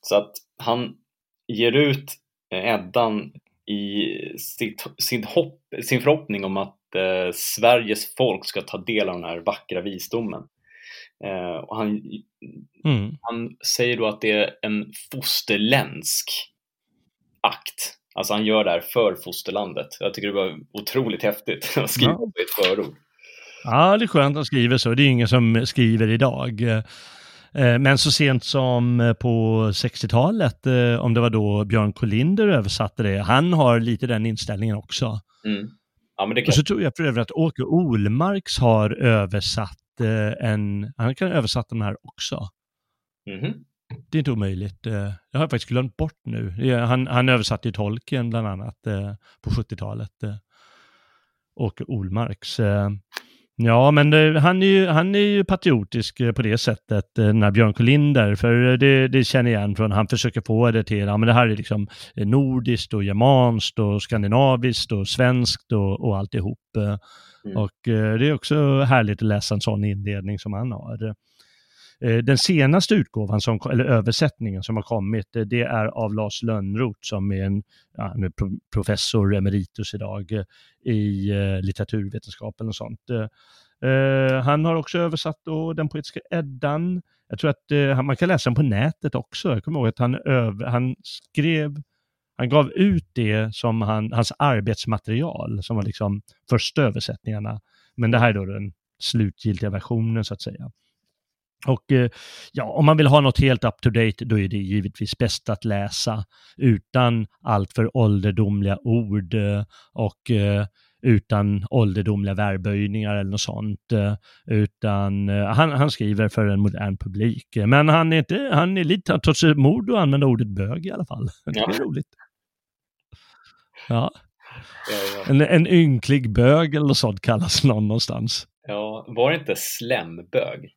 Så att han ger ut eh, Eddan i sitt, sin, hopp, sin förhoppning om att eh, Sveriges folk ska ta del av den här vackra visdomen. Eh, och han, mm. han säger då att det är en fosterländsk akt. Alltså han gör det här för fosterlandet. Jag tycker det var otroligt häftigt att skriva ja. ett förord. Ja, det är skönt att han skriver så. Det är ingen som skriver idag. Eh, men så sent som eh, på 60-talet, eh, om det var då Björn Kolinder översatte det, han har lite den inställningen också. Mm. Ja. Och så tror jag för övrigt att Åke Olmarks har översatt en, han kan översatt de här också. Mm. Det är inte omöjligt. Det har jag faktiskt glömt bort nu. Han, han översatte ju Tolkien bland annat på 70-talet. Åke Olmarks. Ja, men det, han, är ju, han är ju patriotisk eh, på det sättet, eh, när Björn Kolinder, för det, det känner jag igen från, han försöker få det till, ja men det här är liksom eh, nordiskt och germanskt och skandinaviskt och svenskt och, och alltihop. Mm. Och det är också härligt att läsa en sån inledning som han har. Eh, den senaste utgåvan, som, eller översättningen som har kommit, eh, det är av Lars Lönnroth som är en ja, professor emeritus idag eh, i litteraturvetenskapen och sånt. han har också översatt då den poetiska Eddan. Jag tror att man kan läsa den på nätet också. Jag kommer ihåg att han, över, han skrev han gav ut det som han, hans arbetsmaterial, som var liksom första översättningarna. Men det här är då den slutgiltiga versionen så att säga. Och eh, ja, om man vill ha något helt up to date, då är det givetvis bäst att läsa utan alltför ålderdomliga ord eh, och eh, utan ålderdomliga verböjningar eller något sånt. Utan han, han skriver för en modern publik. Men han är inte, han är lite, trots mod att använda ordet bög i alla fall. Det är ja. roligt. Ja. ja, ja. En, en ynklig bög eller något sånt kallas någon någonstans. Ja, var det inte slembög?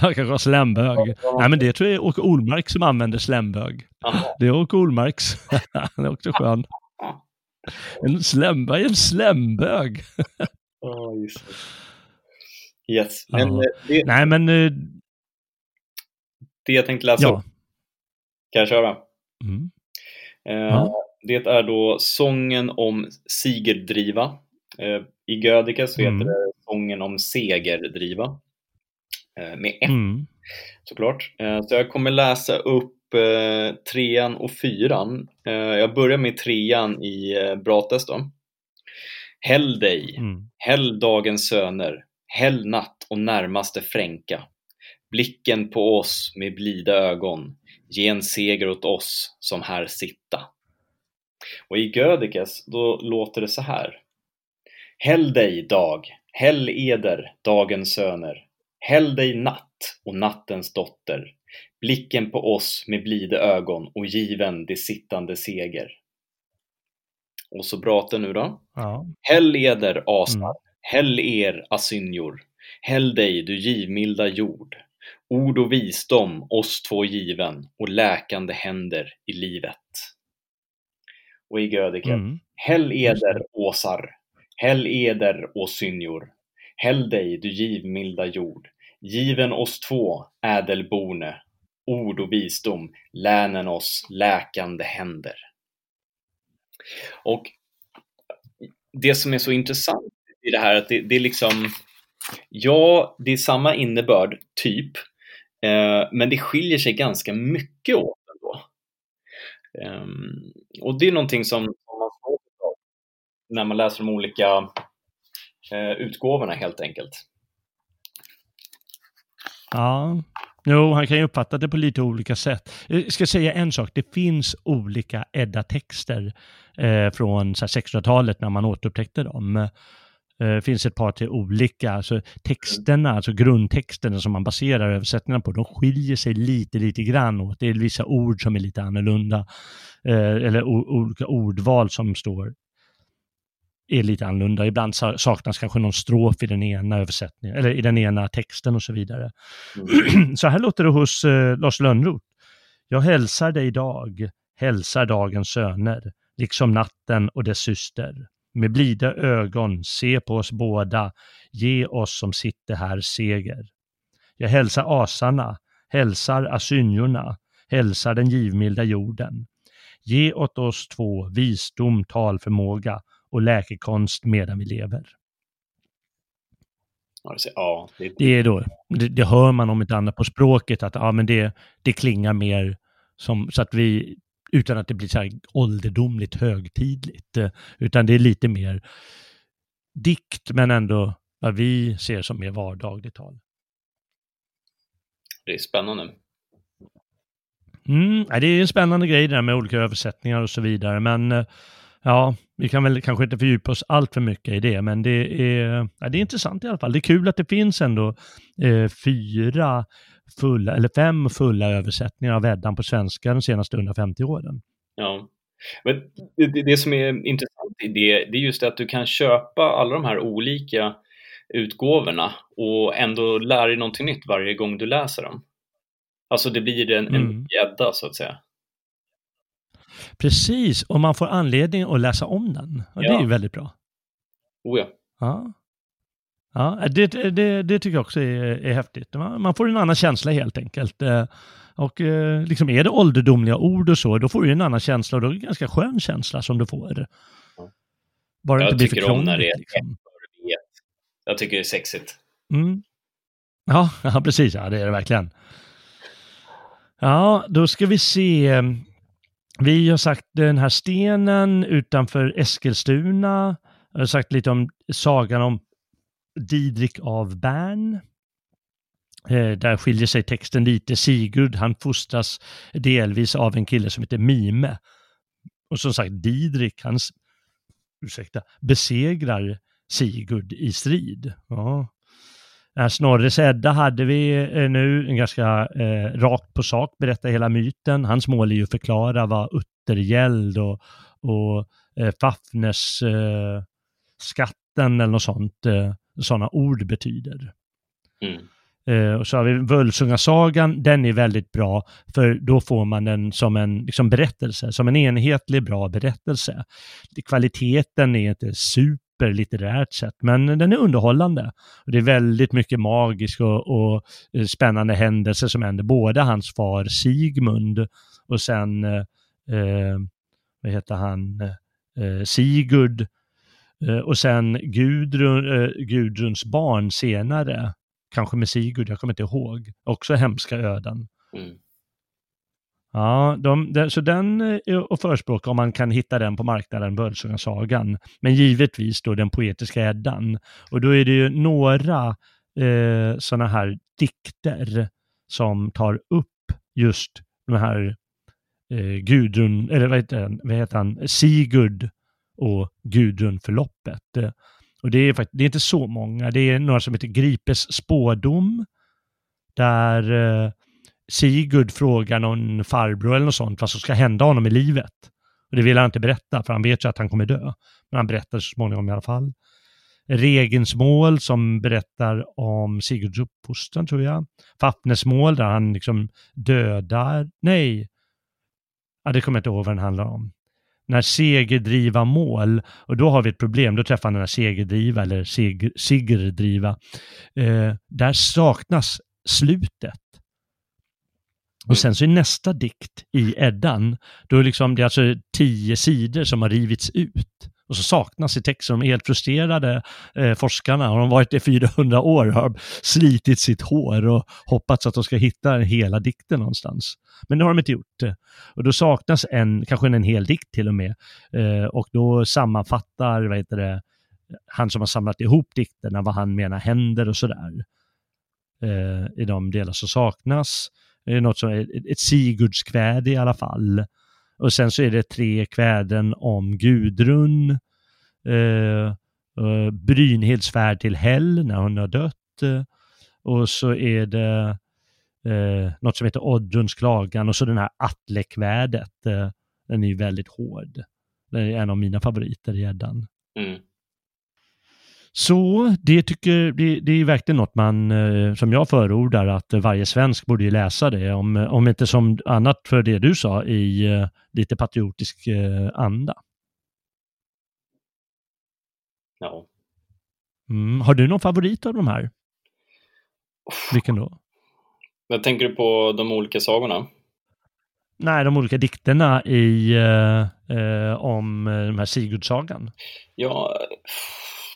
Kanske var slembög. Ja. Nej men det tror jag är Åke Olmark som använder slembög. Aha. Det är Åke Olmarks. Han är också skön. En slembög en slembög. oh, just det. Yes. Men, ja. Eh, det, Nej men... Eh, det jag tänkte läsa ja. upp. Kan jag köra? Mm. Eh, ja. Det är då sången om Sigerdriva. Eh, I Gödika så heter mm. det sången om Segerdriva. Eh, med F mm. såklart. Eh, så jag kommer läsa upp eh, trean och fyran. Jag börjar med trean i Brates då. Häll dig, mm. häll dagens söner, häll natt och närmaste fränka. Blicken på oss med blida ögon, ge en seger åt oss som här sitta. Och i Gödikes då låter det så här. Häll dig dag, häll eder, dagens söner, Häll dig natt och nattens dotter, blicken på oss med blide ögon och given det sittande seger. Och så Brate nu då. Ja. Häll eder asar, mm. häll er asynjor, häll dig du givmilda jord, ord och visdom oss två given och läkande händer i livet. Och i Gödike, mm. häll eder åsar, häll eder åsynjor, häll dig du givmilda jord, Given oss två, ädelborne, ord och visdom, länen oss läkande händer. Och det som är så intressant i det här, att det, det är liksom, ja, det är samma innebörd, typ, eh, men det skiljer sig ganska mycket åt ändå. Eh, och det är någonting som, som man får när man läser de olika eh, utgåvorna helt enkelt. Ja, jo, han kan ju uppfatta det på lite olika sätt. Eh, jag ska säga en sak, det finns olika Edda-texter eh, från 1600-talet när man återupptäckte dem. Det eh, finns ett par till olika, alltså texterna, alltså grundtexterna som man baserar översättningarna på, de skiljer sig lite, lite grann åt. Det är vissa ord som är lite annorlunda, eh, eller olika ordval som står är lite annorlunda. Ibland saknas kanske någon strof i den ena översättningen, eller i den ena texten och så vidare. Mm. så här låter det hos eh, Lars Lönnroth. Jag hälsar dig idag, hälsar dagens söner, liksom natten och dess syster. Med blida ögon, se på oss båda, ge oss som sitter här seger. Jag hälsar asarna, hälsar asynjorna, hälsar den givmilda jorden. Ge åt oss två visdom, talförmåga och läkekonst medan vi lever. Ja, det, det är då, det, det, hör man om inte annat på språket, att ja, men det, det klingar mer som, så att vi, utan att det blir så här ålderdomligt högtidligt, eh, utan det är lite mer dikt, men ändå vad vi ser som mer vardagligt tal. Det är spännande. Mm, det är en spännande grej det där med olika översättningar och så vidare, men eh, ja, vi kan väl kanske inte fördjupa oss allt för mycket i det, men det är, ja, det är intressant i alla fall. Det är kul att det finns ändå eh, fyra fulla, eller fem fulla översättningar av Eddan på svenska de senaste 150 åren. Ja, men det, det som är intressant i det, det är just det att du kan köpa alla de här olika utgåvorna och ändå lära dig någonting nytt varje gång du läser dem. Alltså det blir en, en mm. gädda så att säga. Precis, och man får anledning att läsa om den. Och ja. Det är ju väldigt bra. Oh ja. Ja, ja det, det, det tycker jag också är, är häftigt. Man får en annan känsla helt enkelt. Eh, och eh, liksom är det ålderdomliga ord och så, då får du en annan känsla och då är det en ganska skön känsla som du får. Bara jag inte blir för krångligt. När det är liksom. Jag tycker det är sexigt. Mm. Ja, ja, precis. Ja, det är det verkligen. Ja, då ska vi se. Vi har sagt den här stenen utanför Eskilstuna. Jag har sagt lite om sagan om Didrik av Bern. Eh, där skiljer sig texten lite. Sigurd, han fostras delvis av en kille som heter Mime. Och som sagt, Didrik, han ursäkta, besegrar Sigurd i strid. Ja. Snorres Edda hade vi eh, nu, en ganska eh, rakt på sak, berätta hela myten. Hans mål är ju att förklara vad uttergäld och, och eh, Fafnes eh, skatten eller något sånt, eh, sådana ord betyder. Mm. Eh, och så har vi Völsungasagan, den är väldigt bra, för då får man den som en liksom, berättelse, som en enhetlig bra berättelse. Kvaliteten är inte super litterärt sett, men den är underhållande. Och det är väldigt mycket magiska och, och, eh, spännande händelser som händer. Både hans far Sigmund och sen, eh, eh vad heter han, eh, Sigurd eh, och sen Gudrun, eh, Gudruns barn senare, kanske med Sigurd, jag kommer inte ihåg, också hemska öden. Mm. Ja, de, de, så den eh, är att förespråka om man kan hitta den på marknaden, Bölsungasagan. Men givetvis då den poetiska Eddan. Och då är det ju några eh, sådana här dikter som tar upp just de här eh, Gudrun, eller vad heter, vad heter han, Sigurd och Gudrun-förloppet. Eh, och det är, faktiskt, det är inte så många, det är några som heter Gripes spådom, där eh, Sigurd frågar någon farbror eller något sånt vad som ska hända honom i livet. Och det vill han inte berätta, för han vet ju att han kommer dö. Men han berättar så småningom i alla fall. Regensmål som berättar om Sigurds uppfostran, tror jag. Fafnesmål där han liksom dödar, nej, ja, det kommer jag inte ihåg vad den handlar om. När segerdriva mål, och då har vi ett problem, då träffar han den här segerdriva eller seger, sigerdriva. Eh, där saknas slutet. Och sen så är nästa dikt i Eddan, då är liksom, det är alltså tio sidor som har rivits ut. Och så saknas i texten, de är helt frustrerade eh, forskarna, har de varit i 400 år, har slitit sitt hår och hoppats att de ska hitta hela dikten någonstans. Men det har de inte gjort. Och då saknas en, kanske en hel dikt till och med. Eh, och då sammanfattar, vad heter det, han som har samlat ihop dikterna, vad han menar händer och sådär. Eh, I de delar som saknas. Det är något som är ett Sigurdskväde i alla fall. Och sen så är det tre kväden om Gudrun, eh, eh, Brynhilds färd till Hell när hon har dött. Eh, och så är det eh, något som heter Oddruns klagan och så den här Atlekvädet. Eh, den är ju väldigt hård. Den är en av mina favoriter i gäddan. Mm. Så det tycker, det, det är verkligen något man, eh, som jag förordar, att varje svensk borde läsa det, om, om inte som annat för det du sa, i eh, lite patriotisk eh, anda. Ja. Mm, har du någon favorit av de här? Vilken då? Vad tänker du på de olika sagorna? Nej, de olika dikterna i, eh, om den här Sigurdssagan. Ja,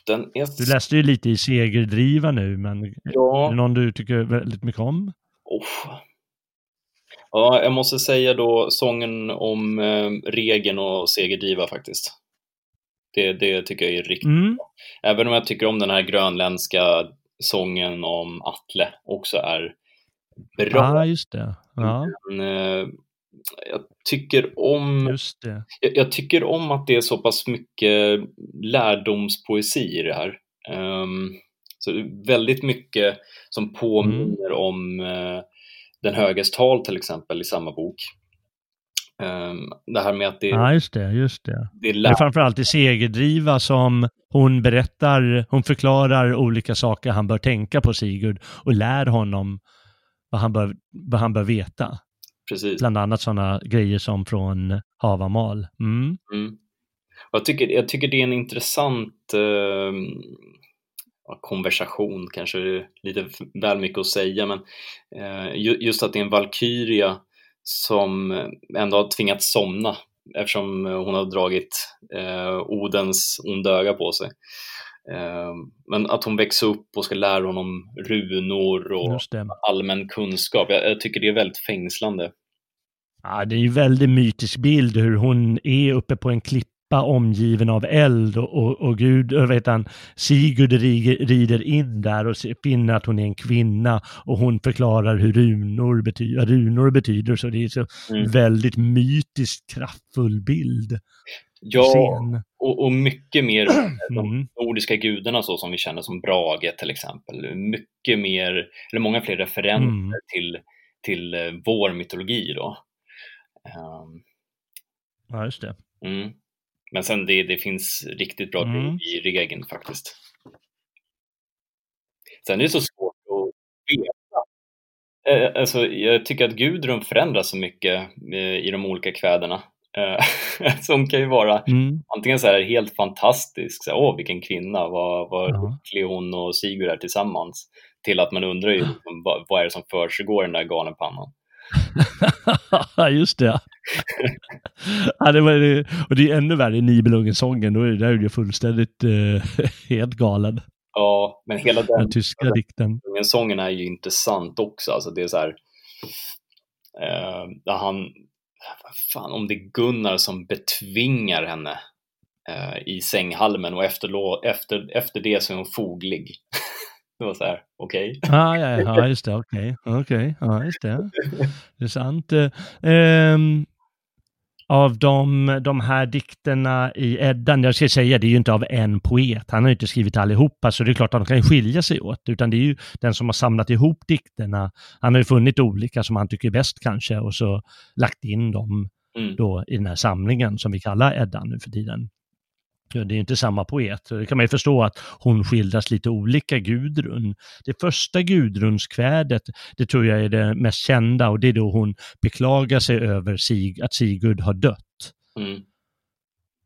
den är... Du läste ju lite i Segerdriva nu, men ja. är det någon du tycker väldigt mycket om? Oh. Ja, jag måste säga då sången om eh, Regen och Segerdriva faktiskt. Det, det tycker jag är riktigt mm. bra. Även om jag tycker om den här grönländska sången om Atle också är bra. Ja, just det. Ja. Men, eh, jag tycker om. Jag, jag, tycker om att det är så pass mycket lärdomspoesi i det här. Um, så väldigt mycket som påminner mm. om uh, Den höges tal till exempel i samma bok. Um, det här med att det, ja, just det, just det. det är, det är framförallt i Segerdriva som hon berättar, hon förklarar olika saker han bör tänka på Sigurd och lär honom vad han bör, vad han bör veta. Precis. Bland annat sådana grejer som från Havamal. Mm. Mm. Jag, tycker, jag tycker det är en intressant eh, konversation, kanske lite väl mycket att säga, men eh, just att det är en valkyria som ändå har tvingats somna eftersom hon har dragit eh, Odens onda öga på sig. Eh, men att hon växer upp och ska lära honom runor och allmän kunskap, jag, tycker det är väldigt fängslande. Ja, det är ju en väldigt mytisk bild hur hon är uppe på en klippa omgiven av eld och, och, och Gud, vet han, Sigurd rider in där och finner att hon är en kvinna och hon förklarar hur runor betyder, runor betyder så det är så mm. väldigt mytiskt kraftfull bild. Ja, och, och, mycket mer de mm. nordiska gudarna så som vi känner som Brage till exempel. Mycket mer, eller många fler referenser mm. till, till eh, vår mytologi då. Um, ja, just det. Mm. Men sen det, det finns riktigt bra mm. i regeln faktiskt. Sen är det så svårt att veta. Eh, alltså, jag tycker att Gudrun förändras så mycket eh, i de olika kväderna. Eh, som kan ju vara mm. antingen så här helt fantastisk, så här, åh vilken kvinna, vad, vad lycklig hon och Sigurd är tillsammans. Till att man undrar ju liksom, vad, vad är det som försiggår i den där galenpannan. Just det. ja, det var, och det är ännu värre i Nibelungensången, då är det, ju fullständigt eh, helt galen. Ja, men hela den, den tyska den, dikten. Sången är ju intressant också. Alltså det är så här, eh, där han, fan om det är Gunnar som betvingar henne eh, i sänghalmen och efter, efter, efter det så är hon foglig. Det var så här, okej. Okay. Ah, ja, ja, just det, okej, okay. okej, okay. ja, just det. Det är sant. Um, av de, de här dikterna i Eddan, jag ska säga, det är ju inte av en poet, han har ju inte skrivit allihopa, så det är klart att de kan skilja sig åt, utan det är ju den som har samlat ihop dikterna, han har ju funnit olika som han tycker är bäst kanske, och så lagt in dem mm. då i den här samlingen som vi kallar Eddan nu för tiden. Det är inte samma poet. Det kan man ju förstå att hon skildras lite olika, Gudrun. Det första Gudrunskvädet, det tror jag är det mest kända och det är då hon beklagar sig över Sig, att Sigurd har dött. Mm.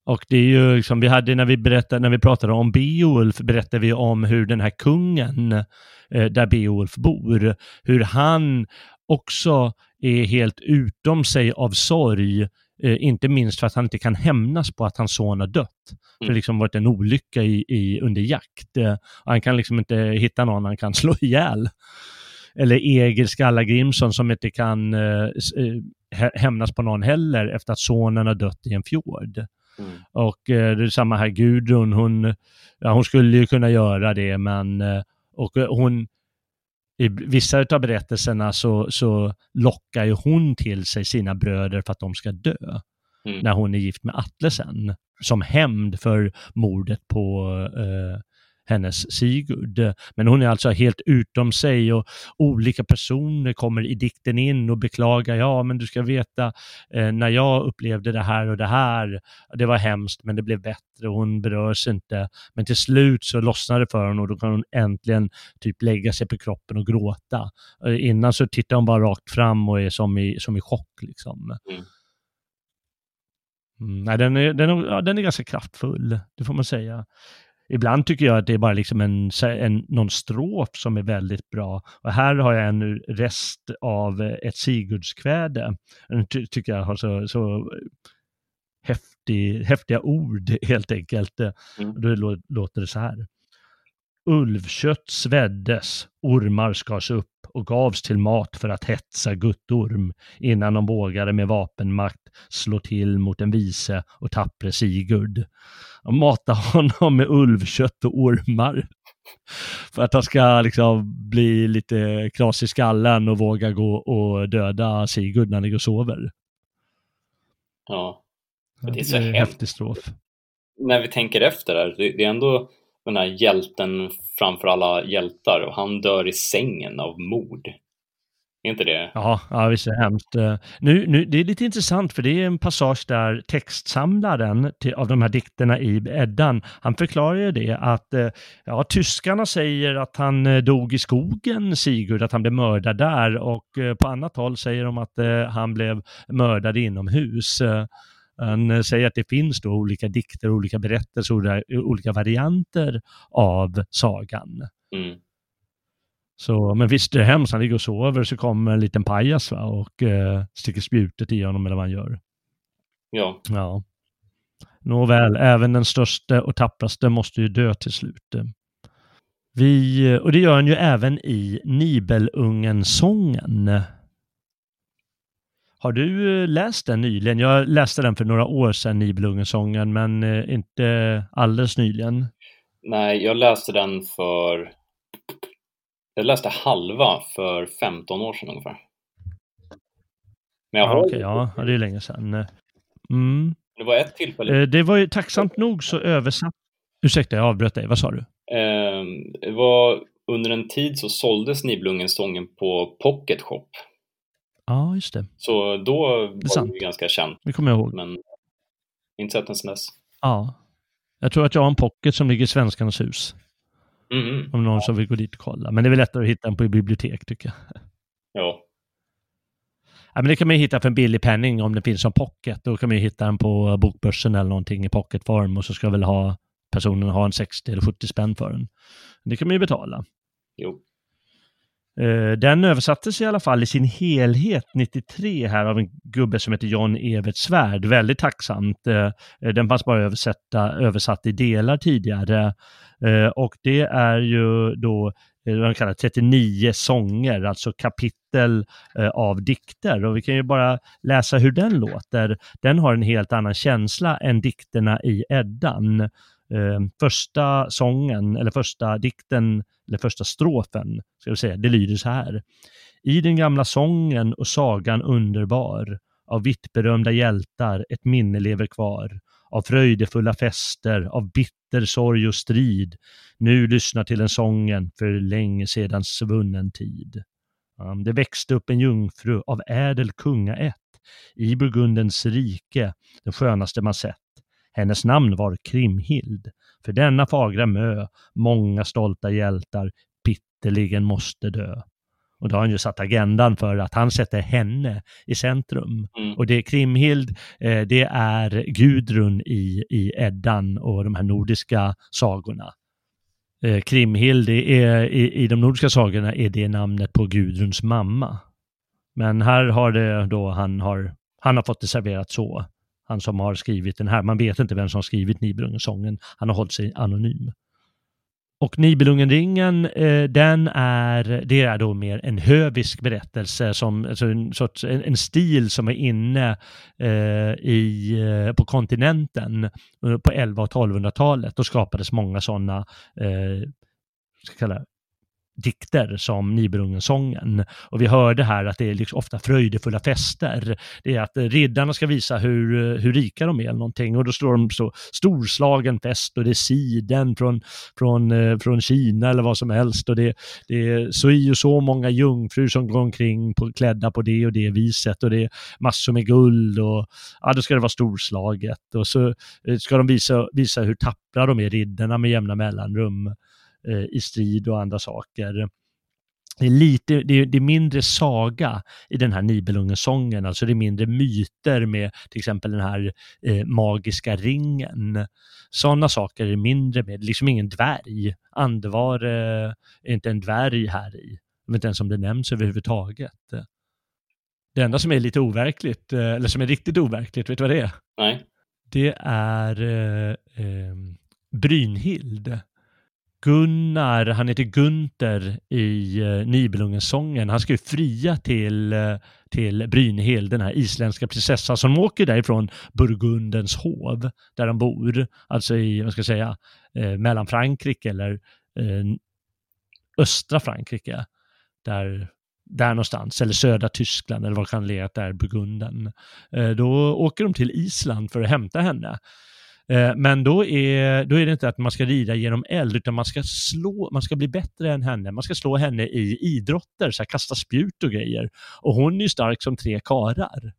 Och det är ju som vi hade när vi berättade, när vi pratade om Beowulf, berättade vi om hur den här kungen, eh, där Beowulf bor, hur han också är helt utom sig av sorg Eh, inte minst för att han inte kan hämnas på att hans son har dött. Mm. Det har liksom varit en olycka i, i, under jakt. Eh, han kan liksom inte hitta någon han kan slå ihjäl. Eller Egil Skallagrimsson som inte kan eh, eh hämnas på någon heller efter att sonen har dött i en fjord. Mm. Och eh, det är samma här Gudrun, hon, ja, hon skulle ju kunna göra det men eh, och hon i vissa av berättelserna så, så lockar ju hon till sig sina bröder för att de ska dö. Mm. När hon är gift med Atle sen. Som hämnd för mordet på eh, hennes Sigurd. Men hon är alltså helt utom sig och olika personer kommer i dikten in och beklagar, ja men du ska veta eh, när jag upplevde det här och det här, det var hemskt men det blev bättre och hon berörs inte. Men till slut så lossnar det för henne och då kan hon äntligen typ lägga sig på kroppen och gråta. Eh, innan så tittar hon bara rakt fram och är som i, som i chock liksom. Mm. Mm, nej, den, är, den, är, ja, den är ganska kraftfull, det får man säga. Ibland tycker jag att det är bara liksom en, en, någon strof som är väldigt bra. Och här har jag en rest av ett Sigurdskväde. Den ty tycker jag har så, så häftig, häftiga ord helt enkelt. Mm. Då låter det så här. Ulvkött sveddes, ormar skars upp och gavs till mat för att hetsa guttorm innan de vågade med vapenmakt slå till mot den vise och tappre Sigurd. Och mata honom med ulvkött och ormar för att han ska liksom bli lite knas i skallen och våga gå och döda Sigurd när han ligger och sover. Ja, det är så det är häftig strof. När vi tänker efter där, det är ändå den här hjälten framför alla hjältar och han dör i sängen av mord. Är inte det? Ja, ja visst är det hemskt. Eh, nu, nu, det är lite intressant för det är en passage där textsamlaren till, av de här dikterna i Eddan, han förklarar ju det att eh, ja, tyskarna säger att han eh, dog i skogen, Sigurd, att han blev mördad där och på annat håll säger de att han blev mördad inomhus. Han eh, säger att det finns då olika dikter, olika berättelser, olika varianter av sagan. Mm. Så, men visst är det hemskt, han ligger och sover så kommer en liten pajas va, och eh, sticker spjutet i honom eller vad han gör. Ja. ja. Nåväl, även den största och tappraste måste ju dö till slut. Vi, och det gör han ju även i Nibelungen-sången. Har du eh, läst den nyligen? Jag läste den för några år sedan, Nibelungensången, men eh, inte alldeles nyligen. Nej, jag läste den för... Jag läste halva för 15 år sedan ungefär. Men jag har... Okej, ja, det är länge sedan. Mm. Det var ett tillfälle. Eh, det var ju tacksamt nog så översatt. Ursäkta, jag avbröt dig. Vad sa du? Ehm, det var under en tid så såldes Nibelungensången på Pocket Shop. Ja, just det. Så då var det ganska känt. Det kommer jag ihåg. Men inte sett den sedan dess. Ja. Jag tror att jag har en pocket som ligger i Svenskarnas hus. Mm. Om någon som vill gå dit och kolla. Men det är väl lättare att hitta den på bibliotek tycker jag. Ja. Ja, men det kan man ju hitta för en billig penning om det finns som pocket. Då kan man ju hitta den på bokbörsen eller någonting i pocketform och så ska väl ha personen ha en 60 eller 70 spänn för den. Det kan man ju betala. Jo. Eh, den översattes i alla fall i sin helhet 93 här av en gubbe som heter John Evert Svärd. Väldigt tacksamt. Eh, eh, den fanns bara översätta, översatt i delar tidigare. Och det är ju då vad man kallar 39 sånger, alltså kapitel av dikter. Och vi kan ju bara läsa hur den låter. Den har en helt annan känsla än dikterna i Eddan första sången, eller första dikten, eller första strofen, ska vi säga, det lyder så här. I den gamla sången och sagan underbar, av vittberömda hjältar ett minne lever kvar, av fröjdefulla fester, av bitter sorg och strid. Nu lyssna till den sången för länge sedan svunnen tid. Mm, det växte upp en jungfru av ädel kungaätt i Burgundens rike, den skönaste man sett. Hennes namn var Krimhild. För denna fagra mö många stolta hjältar bitterligen måste dö. Och då har han ju satt agendan för att han sätter henne i centrum. Mm. Och det är Krimhild, eh, det är Gudrun i, i Eddan och de här nordiska sagorna. Eh, Krimhild är, i, i de nordiska sagorna är det namnet på Gudruns mamma. Men här har det då han har, han har fått det serverat så han som har skrivit den här. Man vet inte vem som har skrivit Nibelungensången. Han har hållit sig anonym. Och Nibelungenringen, eh, den är, det är då mer en hövisk berättelse, som, alltså en, sorts, en, en stil som är inne eh, i, eh, på kontinenten eh, på 11 och 1200-talet. Då skapades många sådana eh, ska kalla dikter som Nibelungensången. Och vi hörde här att det är liksom ofta fröjdefulla fester. Det är att riddarna ska visa hur, hur rika de är eller någonting och då står de så storslagen fest och det är siden från, från, eh, från Kina eller vad som helst och det, det är så i och så många jungfrur som går omkring på, klädda på det och det viset och det är massor med guld och ja, då ska det vara storslaget och så eh, ska de visa, visa hur tappra de är, riddarna med jämna mellanrum. Eh, i strid och andra saker. det är, lite, det är, det är mindre saga i den här Nibelungensången, alltså det är mindre myter med till exempel den här eh, magiska ringen. Sådana saker är mindre med, liksom ingen dvärg. Andevar eh, är inte en dvärg här i. Jag vet inte ens om det nämns överhuvudtaget. Det enda som är lite overkligt, eh, eller som är riktigt overkligt, vet du vad det är? Nej. Det är eh, eh, Brynhild. Gunnar, han heter Gunter i eh, Nibelungensången. Han ska ju fria till, eh, till Brynhild, den här isländska prinsessan som åker därifrån Burgundens hov, där de bor. Alltså i, vad ska jag säga, eh, mellan Frankrike eller eh, östra Frankrike. Där, där någonstans, eller södra Tyskland eller vad kan legat där, Burgunden. Eh, då åker de till Island för att hämta henne. Eh, men då är, då är det inte att man ska rida genom eld, utan man ska slå, man ska bli bättre än henne. Man ska slå henne i idrotter, så här, kasta spjut och grejer. Och hon är ju stark som tre karar.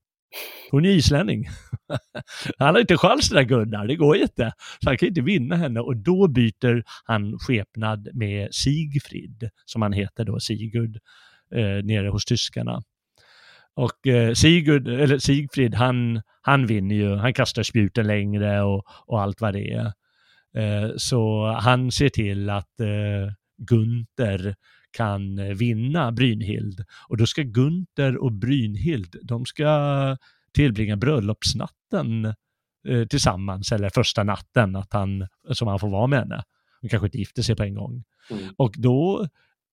Hon är islänning. Han har inte chans den där Gunnar, det går inte. Så han kan inte vinna henne och då byter han skepnad med Sigfrid, som han heter då, Sigurd, eh, nere hos tyskarna. Och eh, Sigurd, eller Sigfrid, han, han vinner ju. Han kastar spjuten längre och, och allt vad det är. Eh, så han ser till att eh, Gunther kan vinna Brynhild. Och då ska Gunther och Brynhild, de ska tillbringa bröllopsnatten eh, tillsammans, eller första natten att han, som han får vara med henne. De kanske inte gifter sig på en gång. Mm. Och då,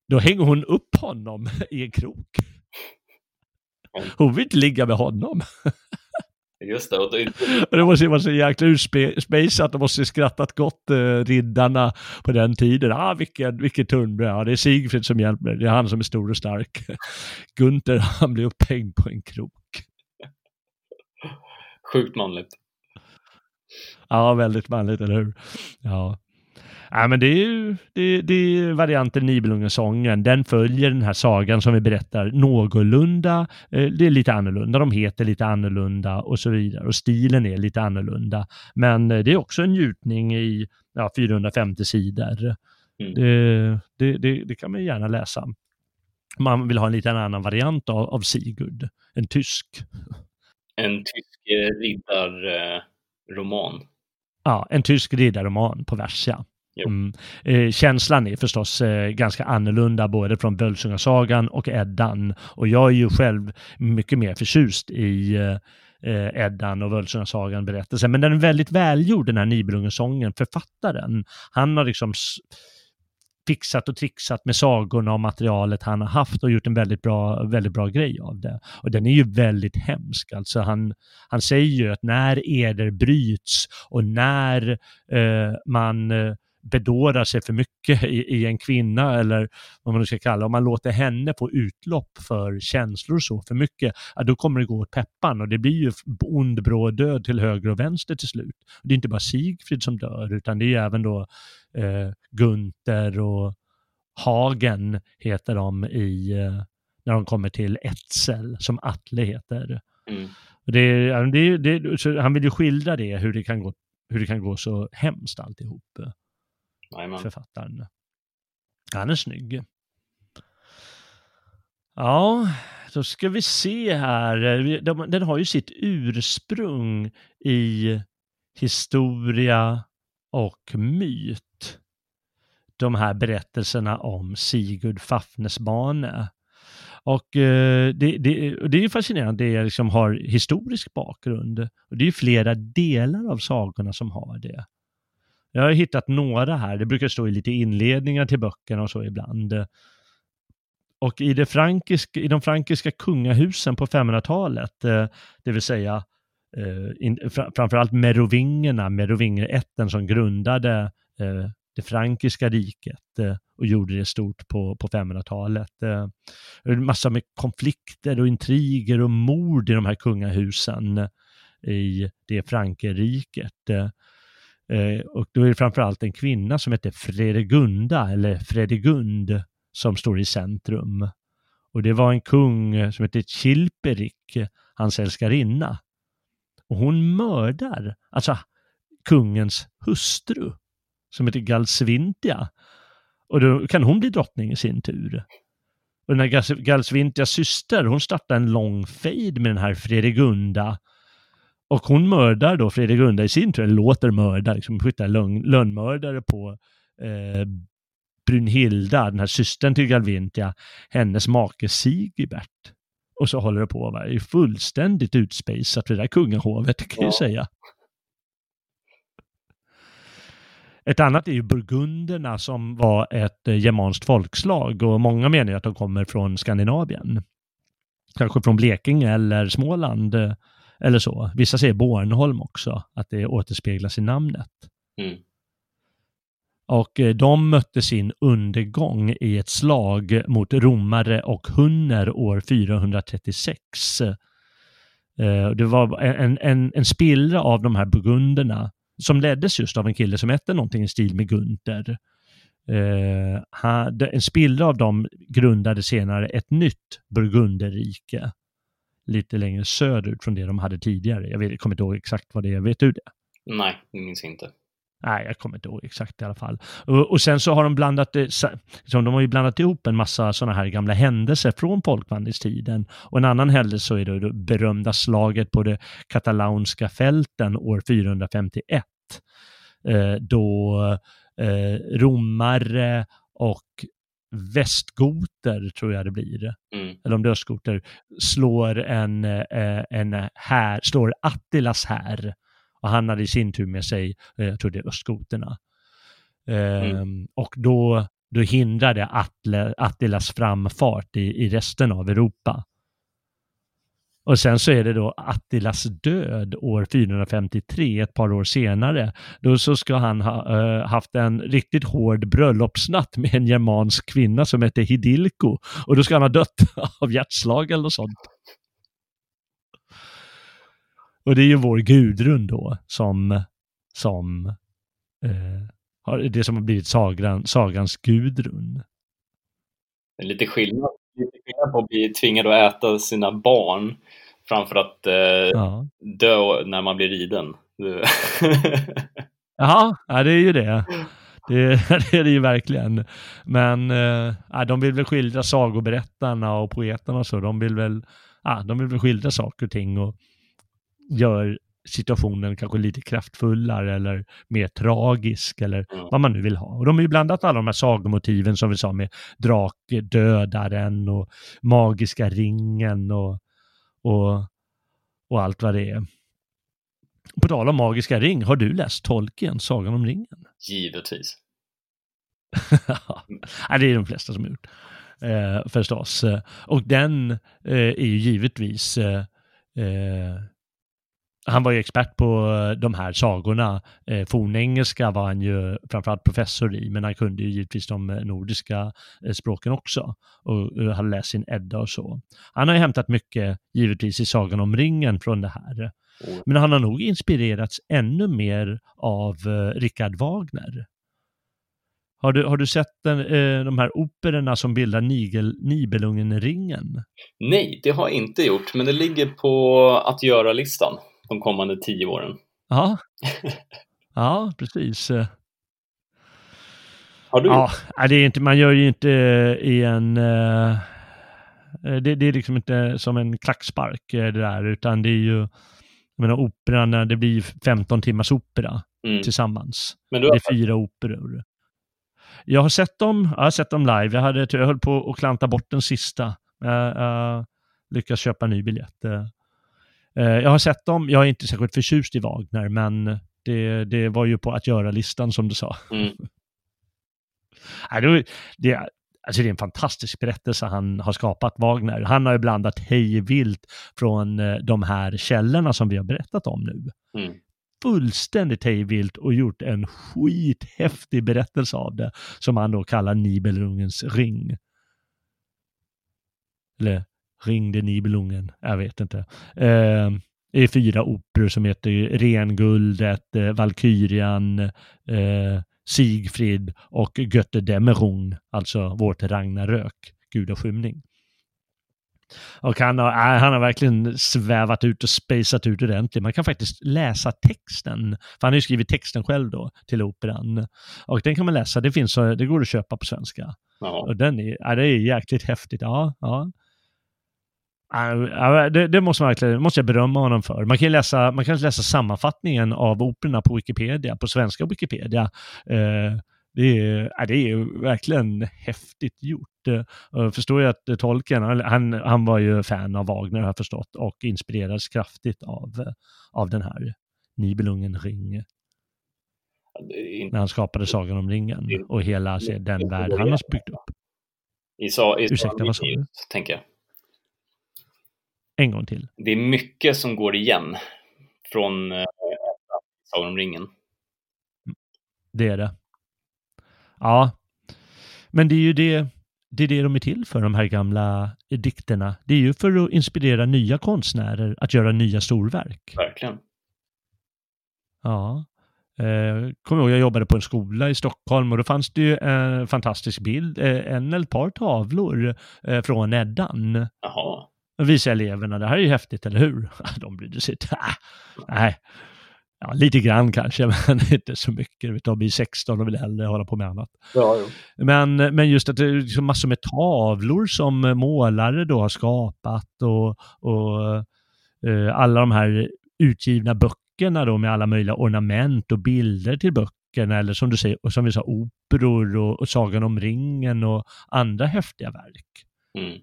då hänger hon upp honom i en krok. Hon vill inte ligga med honom. Just det. Och det, det måste ju vara så jäkla utspejsat. De måste ju skrattat gott, eh, riddarna på den tiden. Ah, vilken, vilken tunnbröd. Ja, det är Sigfrid som hjälper. Det är han som är stor och stark. Gunther, han blir upphängd på en krok. sjukt manligt. Ja, väldigt manligt, eller hur? Ja. Ja, men det är ju det, det är varianten Nibelungesången. Den följer den här sagan som vi berättar någorlunda. Eh, Det är lite annorlunda, de heter lite annorlunda och så vidare. Och stilen är lite annorlunda. Men eh, det är också en njutning i ja, 450 sidor. Mm. Det, det, det, det kan man gärna läsa. Man vill ha en liten annan variant av, av Sigurd, en tysk. En tysk eh, riddarroman. Ja, en tysk riddarroman på vers, ja. Mm. Eh, känslan är förstås eh, ganska annorlunda både från Völsungasagan och Eddan. Och jag är ju själv mycket mer förtjust i eh, eh Eddan och Völsungasagan berättelsen. Men den är väldigt välgjord den här Nibelungensången, författaren. Han har liksom fixat och trixat med sagorna och materialet han har haft och gjort en väldigt bra, väldigt bra grej av det. Och den är ju väldigt hemsk. Alltså han, han säger ju att när eder bryts och när eh, man eh, bedårar sig för mycket i, i en kvinna eller vad man nu ska kalla om man låter henne få utlopp för känslor och så för mycket, ja, då kommer det gå åt peppan och det blir ju ond bråd död till höger och vänster till slut. Det är inte bara Sigfrid som dör utan det är även då eh, Gunther och Hagen heter de i eh, när de kommer till Etzel som Atle heter. Mm. Det, det, det, han vill ju skildra det, hur det kan gå, hur det kan gå så hemskt alltihop, Amen. Författaren. Han är snygg. Ja, då ska vi se här. Den har ju sitt ursprung i historia och myt. De här berättelserna om Sigurd Fafnesbane. Och eh, det, det, och det är ju fascinerande, det liksom har historisk bakgrund. Och det är ju flera delar av sagorna som har det. Jag har hittat några här, det brukar stå i lite inledningar till böckerna och så ibland. Och i, det frankiska, i de frankiska kungahusen på 500-talet, eh, det vill säga eh, framförallt merovingerna, merovingerätten som grundade eh, det frankiska riket och gjorde det stort på, på 500-talet. Det är en massa med konflikter och intriger och mord i de här kungahusen i det Frankerriket. Eh, och då är det framförallt en kvinna som heter Fredegunda, eller Fredegund, som står i centrum. Och det var en kung som hette Chilperik, hans älskarinna. Och hon mördar, alltså kungens hustru, som heter Galsvintia. Och då kan hon bli drottning i sin tur. Och den här Galsvintias syster, hon startar en lång fejd med den här Fredegunda. Och hon mördar då Fredegunda i sin tur, låter mörda, liksom skjuta lönnmördare på eh, Brynhilda, den här systern till Galvintia, hennes make Sigibert. Och så håller det på att vara fullständigt utspejsat vid det där kungahovet, kan ja. jag säga. Ett annat är ju burgunderna som var ett eh, germanskt folkslag och många menar att de kommer från Skandinavien. Kanske från Blekinge eller Småland eh, eller så. Vissa säger Bornholm också, att det återspeglas i namnet. Mm. Och eh, de mötte sin undergång i ett slag mot romare och hunner år 436. Det var en, en, en spillra av de här burgunderna som leddes just av en kille som hette någonting i stil med Gunther. Eh, en spillra av dem grundade senare ett nytt Burgunderrike lite längre söderut från det de hade tidigare. Jag, vet, jag kommer inte ihåg exakt vad det är. Vet du det? Nej, det minns inte. Nej, jag kommer inte ihåg exakt i alla fall. Och, och sen så har de blandat, liksom, de har ju blandat ihop en massa sådana här gamla händelser från folkvandringstiden. Och en annan händelse så är det det berömda slaget på det katalaunska fälten år 451. Eh, då eh, romare och västgoter, tror jag det blir, mm. eller om det är östgoter, slår en, eh, en här, slår Attilas här och han hade i sin tur med sig, eh, jag tror det är östgoterna. Mm. Ehm, och då, då hindrade Attle, Attilas framfart i, i resten av Europa. Och sen så är det då Attilas död år 453, ett par år senare. Då så ska han ha äh, haft en riktigt hård bröllopsnatt med en germansk kvinna som heter Hidilko. Och då ska han ha dött av hjärtslag eller något sånt. Och det är ju vår Gudrun då som, som eh, det som har blivit sagran, sagans Gudrun. En lite skillnad, lite skillnad på att bli tvingad att äta sina barn framför att eh, ja. dö när man blir riden. Jaha, ja, det är ju det. Det, det är det ju verkligen. Men eh, de vill väl skildra sagoberättarna och poeterna och så. De vill väl, ja, de vill väl skildra saker och ting. Och gör situationen kanske lite kraftfullare eller mer tragisk eller mm. vad man nu vill ha. Och de har ju blandat alla de här sagomotiven som vi sa med drakdödaren och magiska ringen och, och, och allt vad det är. På tal om magiska ring, har du läst Tolkien, Sagan om ringen? Givetvis. ja, det är de flesta som har gjort. Eh, förstås. Och den eh, är ju givetvis eh, eh han var ju expert på eh, de här sagorna. Eh, fornengelska var han ju framförallt professor i, men han kunde ju givetvis de eh, nordiska eh, språken också och hade läst sin Edda och så. Han har ju hämtat mycket, givetvis, i Sagan om ringen från det här. Men han har nog inspirerats ännu mer av Richard Wagner. Har du, har du sett den, eh, de här operorna som bildar Nigel, Nibelungen-ringen? Nej, det har jag inte gjort, men det ligger på att göra-listan de kommande tio åren. Ja, ja precis. Har du ja, det är inte, Man gör ju inte i en... Eh, det, det, är liksom inte som en klackspark eh, det där, utan det är ju... Jag menar operan, det blir 15 timmars opera mm. tillsammans. Men du har... Det är fyra operor. Jag har sett dem, jag har sett dem live. Jag, hade, jag höll på att klanta bort den sista. Jag, jag lyckas köpa en ny biljett. Eh, jag har sett dem, jag är inte särskilt förtjust i Wagner, men det, det var ju på att göra-listan som du sa. Mm. det, det, alltså det är en fantastisk berättelse han har skapat, Wagner. Han har ju blandat hej vilt från eh, de här källorna som vi har berättat om nu. Mm. Fullständigt hej vilt och gjort en skithäftig berättelse av det, som han då kallar Nibelungens ring. Eller Ringde Nibelungen, jag vet inte. Eh, det är fyra operor som heter Renguldet, eh, Valkyrian, eh, Sigfrid och Götterdämmerung, alltså vårt Ragnarök, gudaskymning. Och han har, äh, han har verkligen svävat ut och spejsat ut ordentligt. Man kan faktiskt läsa texten, för han har ju skrivit texten själv då till operan. Och den kan man läsa, det, finns, det går att köpa på svenska. Ja. Och den är, ja, det är jäkligt häftigt. Ja, ja. Ja, Det, det måste, man verkligen, måste jag berömma honom för. Man kan läsa, man kan läsa sammanfattningen av operorna på Wikipedia, på svenska Wikipedia. Eh, det är, ja, det är verkligen häftigt gjort. Eh, Jag förstår ju att tolken, han, han var ju fan av Wagner har jag förstått och inspirerades kraftigt av, av den här Nibelungen ring när han skapade Sagan om ringen och hela den värld han har byggt upp. I, sa, i Ursäkta, vad sa du? tänker jag. En gång till. Det är mycket som går igen från eh, Sagan om ringen. Det är det. Ja, men det är ju det, det är det de är till för, de här gamla dikterna. Det är ju för att inspirera nya konstnärer att göra nya storverk. Verkligen. Ja. Eh, kommer ihåg, jag jobbade på en skola i Stockholm och då fanns det ju en fantastisk bild, eh, en eller ett par tavlor eh, från Eddan. Jaha. Och visa eleverna, det här är ju häftigt, eller hur? De brydde sig inte. Nej, ja, lite grann kanske, men inte så mycket. De blir 16 och vill hellre hålla på med annat. Ja. Men, men just att det är liksom massor med tavlor som målare då har skapat och, och eh, alla de här utgivna böckerna då med alla möjliga ornament och bilder till böckerna eller som du säger, och som vi sa, operor och, och Sagan om ringen och andra häftiga verk. Mm.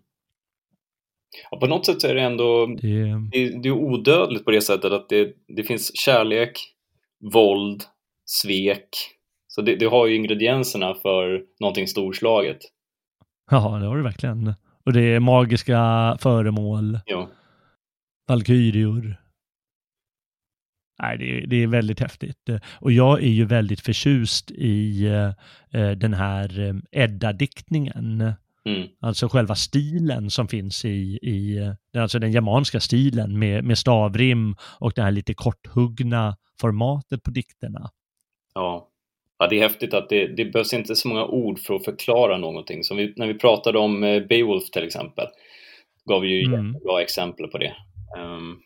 Ja, på något sätt är det ändå Det, det, det är odödligt på det sättet att det, det finns kärlek, våld, svek. Så det, det har ju ingredienserna för någonting storslaget. ja, det har du verkligen. Och det är magiska föremål, Ja, valkyrior. Nej, det, är- det är väldigt häftigt. Och jag är ju väldigt förtjust i eh, den här eh, Edda-diktningen. Mm. Alltså själva stilen som finns i, i eh, alltså den germanska stilen med, med stavrim och det här lite korthuggna formatet på dikterna. ja. ja det är häftigt att det, det behövs inte så många ord för att förklara någonting. Som vi, när vi pratade om eh, Beowulf till exempel, gav vi ju Mm. jättebra exempel på det. Ehm,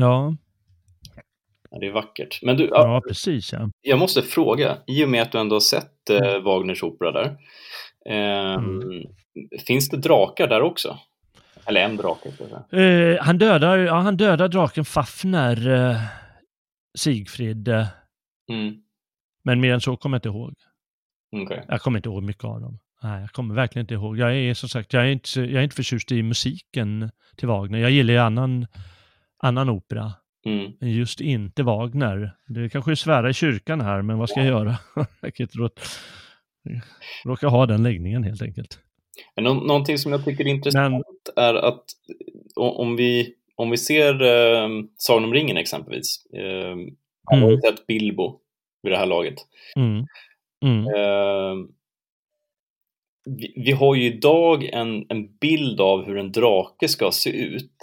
Ja, ja, det är vackert. Men du, ja, precis. Ja. jag måste fråga, i och med att du ändå har sett eh, Wagners opera där, Mm. finns det drakar där också? Eller en drake. Eh, han, dödar, ja, han dödar draken Fafner, eh, Sigfrid, eh, Mm. men mer än så kommer jag inte ihåg. okej. Jag kommer inte ihåg mycket av dem. Nej, jag kommer verkligen inte ihåg. Jag är som sagt, jag är inte, jag är inte förtjust i musiken till Wagner. Jag gillar ju annan, annan opera, Mm. men just inte Wagner. Det kanske är svära i kyrkan här, men vad ska jag göra? jag kan inte råkar ha den läggningen helt enkelt. Nå- någonting som jag tycker är intressant Men, är att om vi, om vi ser eh, Sagan om ringen exempelvis, eh, alla har ju mm, sett Bilbo vid det här laget. mm, mm, Eh, vi, vi har ju idag en, en bild av hur en drake ska se ut.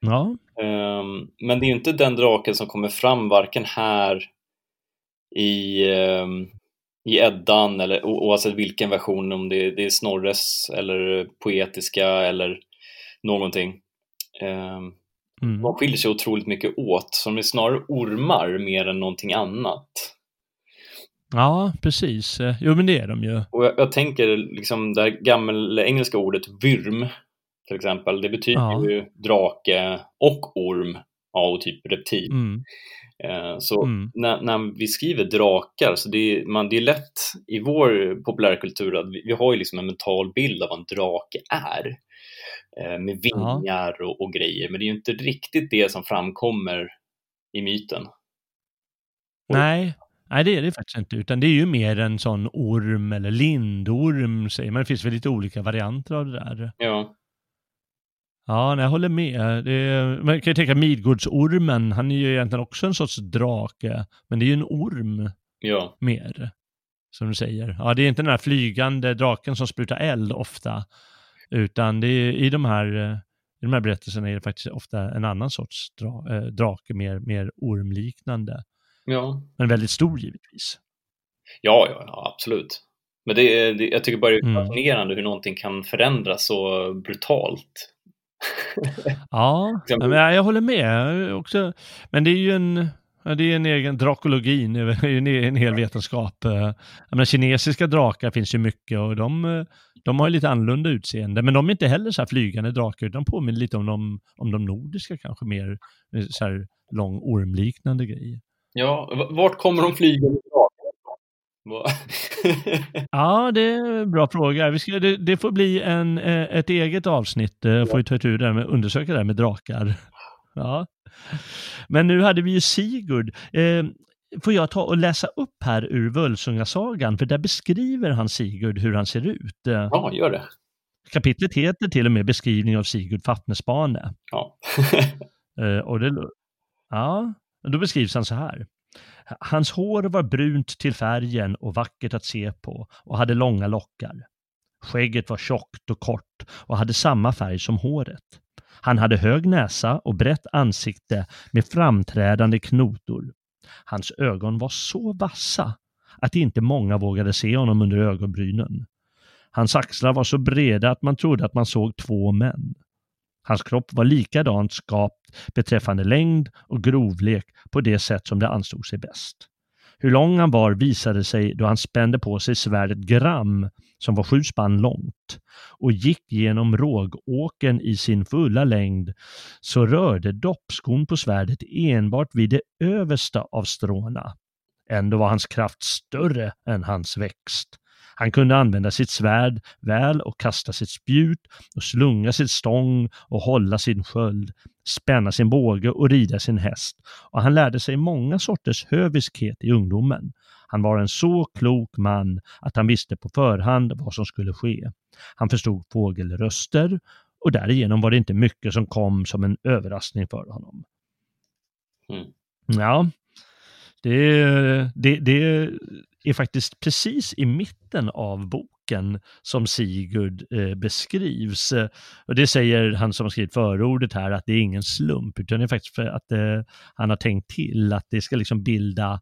ja, Ehm, men det är ju inte den draken som kommer fram varken här i, ehm, i Eddan eller oavsett vilken version, om det, är- det är Snorres eller poetiska eller någonting. Ehm, mm, de skiljer sig otroligt mycket åt, så de är snarare ormar mer än någonting annat. ja, precis. Jo, men det är de ju. Och jag, jag tänker liksom det här gamla engelska ordet vyrm till exempel, det betyder Ja. ju drake och orm, ja, och typ reptil. Mm, Så mm, när, när vi skriver drakar, så det är, man, det är lätt i vår populärkultur att vi, vi har ju liksom en mental bild av vad en drake är. Eh, med vingar och, och grejer, men det är ju inte riktigt det som framkommer i myten. Nej, nej, det är det faktiskt inte, utan det är ju mer en sån orm eller lindorm säger man. Det finns väl lite olika varianter av det där. Ja, Ja, jag håller med. Är, man kan ju tänka Midgårdsormen, han är ju egentligen också en sorts drake, men det är ju en orm ja, mer, som du säger. Ja, det är inte den här flygande draken som sprutar eld ofta, utan det är i de här, eh, i de här berättelserna är det faktiskt ofta en annan sorts dra, eh, drake, mer, mer ormliknande, ja. men väldigt stor givetvis. Ja, ja, ja, absolut. Men det det, jag tycker bara det är Mm. fascinerande hur någonting kan förändras så brutalt. Ja, men jag håller med också. Men det är ju en, det är en egen drakologin, en, en hel vetenskap. Eh, Jag menar, kinesiska drakar finns ju mycket och de, de har ju lite annorlunda utseende. Men de är inte heller så här flygande drakar, utan påminner lite om de, om de nordiska kanske mer, eh, så här lång ormliknande grejer. Ja, vart kommer de flygande drakarna Ja, det är en bra fråga. Vi ska, det, det får bli en, eh, ett eget avsnitt. eh, Får vi ta itu där med, undersöka det här med drakar. Ja. Men nu hade vi ju Sigurd. Eh, får jag ta och läsa upp här ur Völsungasagan? För där beskriver han Sigurd hur han ser ut. Eh, ja, gör det. Kapitlet heter till och med Beskrivning av Sigurd Fafnesbane. Ja. Eh, och det, ja, då beskrivs han så här. Hans hår var brunt till färgen och vackert att se på och hade långa lockar. Skägget var tjockt och kort och hade samma färg som håret. Han hade hög näsa och brett ansikte med framträdande knotor. Hans ögon var så vassa att inte många vågade se honom under ögonbrynen. Hans axlar var så breda att man trodde att man såg två män. Hans kropp var likadant skapt beträffande längd och grovlek på det sätt som det ansåg sig bäst. Hur lång han var visade sig då han spände på sig svärdet Gram, som var sju spann långt, och gick genom rågåken i sin fulla längd, så rörde doppskon på svärdet enbart vid det översta av stråna. Ändå var hans kraft större än hans växt. Han kunde använda sitt svärd väl och kasta sitt spjut och slunga sitt stång och hålla sin sköld, spänna sin båge och rida sin häst. Och han lärde sig många sorters höviskhet i ungdomen. Han var en så klok man att han visste på förhand vad som skulle ske. Han förstod fågelröster och därigenom var det inte mycket som kom som en överraskning för honom. Mm. Ja, det, det, det är faktiskt precis i mitten av boken som Sigurd eh, beskrivs. Och det säger han som skrivit förordet här, att det är ingen slump, utan det är faktiskt för att eh, han har tänkt till att det ska liksom bilda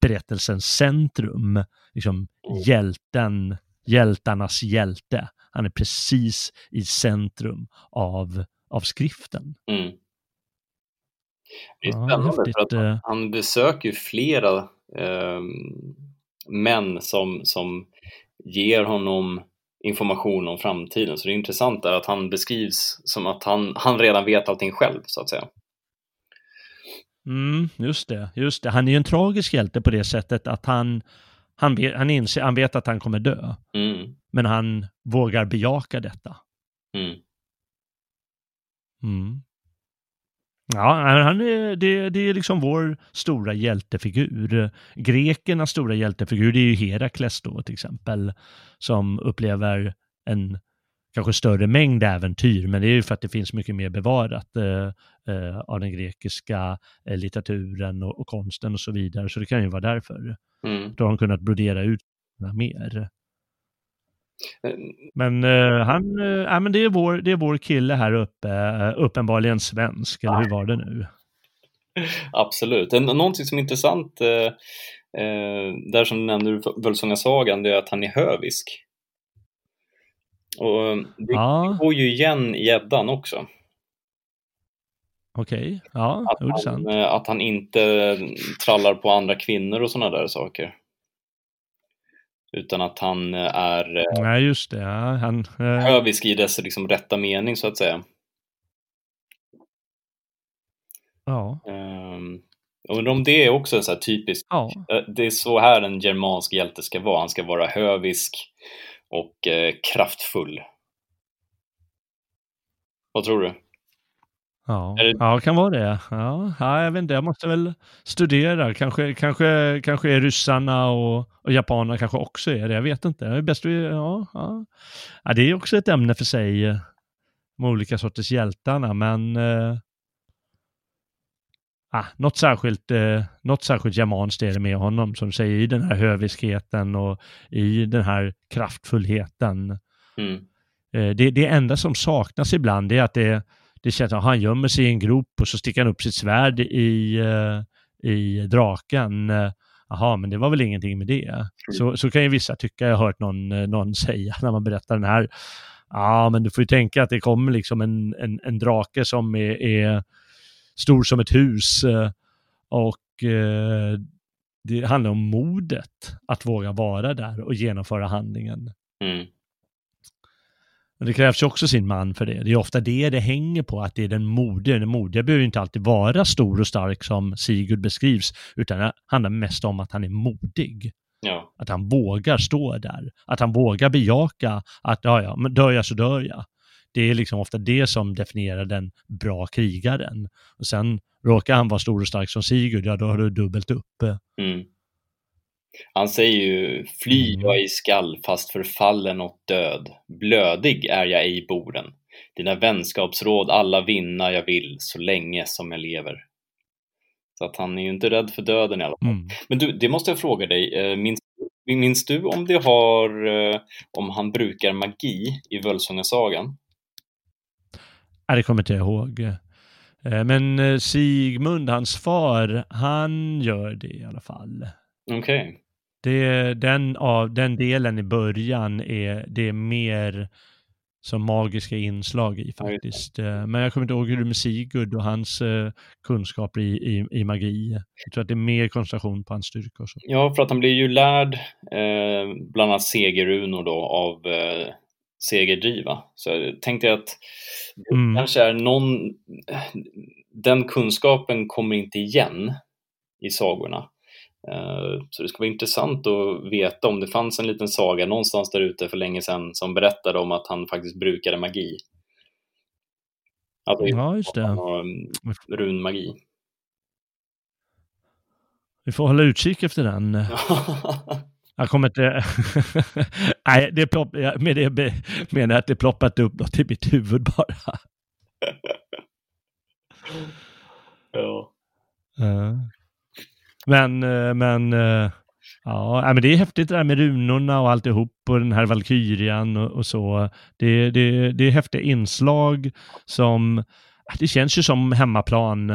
berättelsens centrum, liksom hjälten, hjältarnas hjälte. Han är precis i centrum av, av skriften. Mm. Det är Ja, spännande häftigt, för att eh. han, besöker flera ehm, män som, som ger honom information om framtiden. Så det är intressant där att han beskrivs som att han, han redan vet allting själv, så att säga. Mm, just det, just det. Han är ju en tragisk hjälte på det sättet att han, han, vet, han, inser, han vet att han kommer dö, Mm, men han vågar bejaka detta. mm, Mm. Ja, han är, det, det är liksom vår stora hjältefigur. Grekernas stora hjältefigur, det är ju Herakles då till exempel, som upplever en kanske större mängd äventyr, men det är ju för att det finns mycket mer bevarat eh, eh, av den grekiska eh, litteraturen och, och konsten och så vidare, så det kan ju vara därför. mm. Då har de kunnat brodera ut mer. Men eh, han, eh, ja, men det, är vår, det är vår kille här uppe, eh, uppenbarligen svensk, eller hur var det nu? Absolut. Någonting som är intressant där som du nämnde ur Völsungasagan, det är att han är hövisk. Och det Ja, går ju igen i gäddan också. okej. Ja, Att han, att han inte trallar på andra kvinnor och sådana där saker. Utan att han eh, är eh, Nej, just det. Ja, han, eh, hövisk i dess liksom rätta mening så att säga. ja, Um, jag undrar om det är också en så här typisk, ja. det är så här en germansk hjälte ska vara. Han ska vara hövisk och eh, kraftfull. Vad tror du? Ja, det- ja, kan vara det. Ja, ja, jag vet inte, jag måste väl studera. Kanske, kanske, kanske är ryssarna och, och japanerna kanske också är det. Jag vet inte. Det är bäst vi, ja, ja. ja, det är också ett ämne för sig eh, med olika sorters hjältarna, men eh, ah, något, särskilt, eh, något särskilt germanskt är det med honom, som säger, i den här höviskheten och i den här kraftfullheten. Mm. Eh, Det, det enda som saknas ibland är att det, det känns att han gömmer sig i en grop och så sticker han upp sitt svärd i, eh, i draken. Eh, Jaha, men det var väl ingenting med det. Mm. Så, så kan ju vissa tycka, jag har hört någon, någon säga när man berättar den här. Ja, men du får ju tänka att det kommer liksom en, en, en drake som är, är stor som ett hus eh, och eh, det handlar om modet att våga vara där och genomföra handlingen. Mm. Men det krävs ju också sin man för det. Det är ofta det det hänger på, att det är den modiga. Den modiga behöver inte alltid vara stor och stark som Sigurd beskrivs, utan det handlar mest om att han är modig. Ja. Att han vågar stå där. Att han vågar bejaka att, ja, ja, men dör jag så dör jag. Det är liksom ofta det som definierar den bra krigaren. Och sen råkar han vara stor och stark som Sigurd, ja då har du dubbelt upp. Mm. Han säger ju, fly mm. jag i skall fast förfallen och död, blödig är jag ej boren. Dina vänskapsråd alla vinna jag vill så länge som jag lever. Så att han är ju inte rädd för döden i alla fall. Mm. Men du, det måste jag fråga dig, eh, minns, minns du om det har, eh, om han brukar magi i Völsungasagan? Nej, det kommer inte jag ihåg. Eh, men Sigmund, hans far, han gör det i alla fall. Okej. Okay. Det, den, av, den delen i början är, det är mer som magiska inslag i faktiskt. Eh, men jag kommer inte ihåg hur det är med Sigurd och hans uh, kunskaper i, i, i, magi. Jag tror att det är mer koncentration på hans styrka. Och så. Ja, för att han blir ju lärd eh, bland annat segerrunor då av eh, segerdriva. Så jag tänkte att mm. kanske är någon, den kunskapen kommer inte igen i sagorna. Eh, så det skulle vara intressant att veta om det fanns en liten saga någonstans där ute för länge sedan som berättade om att han faktiskt brukade magi. Alltså, ja, just det. Mm, runmagi. Vi får hålla utkik efter den. Jag kommer inte... Nej, det plopp... det menar jag att det ploppat upp något i mitt huvud bara. ja. Uh. Men, eh, men eh, ja, men det är häftigt det där med runorna och alltihop och den här Valkyrian och, och så. Det, det, det är häftiga inslag som, det känns ju som hemmaplan.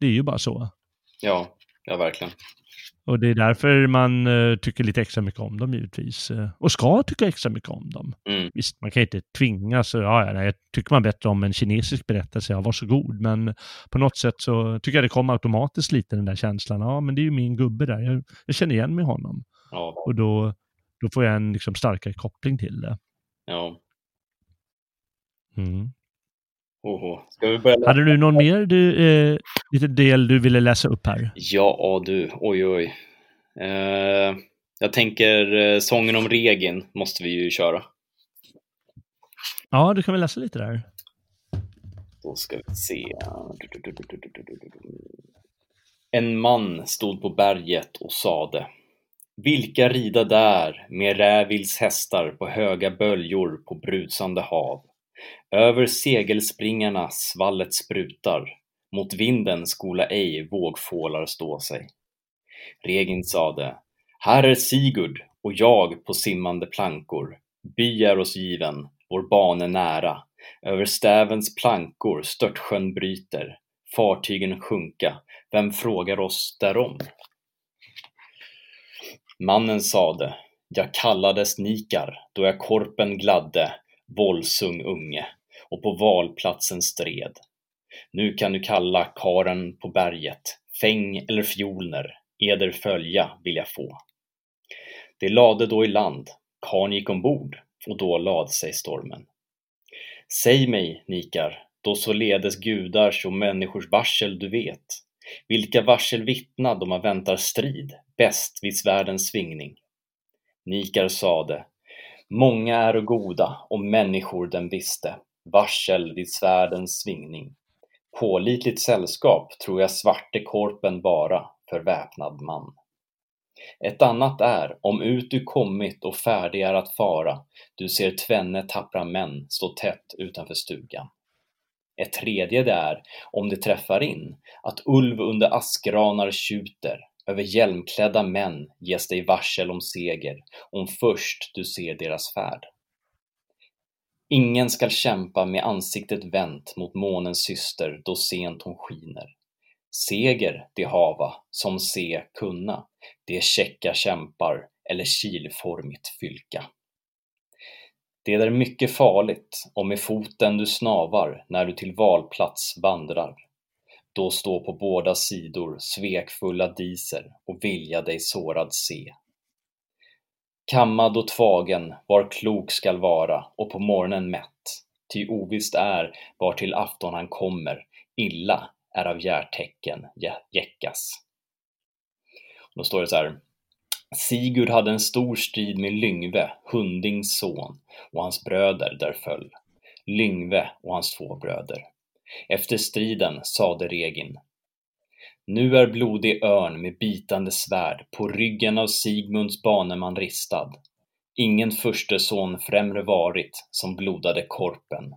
Det är ju bara så. Ja, ja verkligen. Och det är därför man uh, tycker lite extra mycket om dem givetvis. Uh, och ska tycka extra mycket om dem. Mm. Visst, man kan inte tvinga så, ja, ja, nej, tycker man bättre om en kinesisk berättelse, ja varsågod. Men på något sätt så tycker jag det kommer automatiskt lite den där känslan, ja men det är ju min gubbe där, jag, jag känner igen mig honom. Ja. Och då, då får jag en liksom, starkare koppling till det. Ja. Mm. Oho. Ska vi börja Hade du någon mer du, eh, lite del du ville läsa upp här? Ja du, oj oj. Eh, jag tänker eh, sången om Regin måste vi ju köra. Ja, du kan väl läsa lite där. Då ska vi se. En man stod på berget och sade Vilka rida där med rävils hästar på höga böljor på brusande hav? Över segelspringarna svallet sprutar, mot vinden skola ej vågfålar stå sig. Regin sade, här är Sigurd och jag på simmande plankor. By är oss given, vår bane nära. Över stävens plankor störtsjön bryter, fartygen sjunka, vem frågar oss därom? Mannen sade, jag kallades Nikar då jag korpen gladde, våldsung unge och på valplatsen stred. Nu kan du kalla karen på berget, fäng eller fjolner, eder följa vill jag få. Det lade då i land, karn gick ombord och då lade sig stormen. Säg mig, Nikar, då således gudars och människors varsel du vet, vilka varsel vittna då man väntar strid, bäst vid svärdens svingning. Nikar sade, Många är goda, och människor den visste, varsel vid svärdens svingning. Pålitligt sällskap tror jag svarte korpen bara för väpnad man. Ett annat är, om ut du kommit och färdig är att fara, du ser tvenne tappra män stå tätt utanför stugan. Ett tredje det är, om det träffar in, att ulv under askgranar tjuter, över hjälmklädda män ges dig varsel om seger, om först du ser deras färd. Ingen skall kämpa med ansiktet vänt mot månens syster då sent hon skiner. Seger de hava, som se kunna, de käcka kämpar eller kilformigt fylka. Det är mycket farligt om med foten du snavar när du till valplats vandrar. Då stå på båda sidor svekfulla diser och vilja dig sårad se. Kammad och tvagen var klok skall vara och på morgonen mätt, ty ovisst är var till afton han kommer, illa är av hjärtecken jäckas. Då står det så här. Sigurd hade en stor strid med Lyngve, Hundings son, och hans bröder där föll. Lyngve och hans två bröder. Efter striden sade Regin. Nu är blodig örn med bitande svärd på ryggen av Sigmunds baneman ristad. Ingen fursteson främre varit som blodade korpen,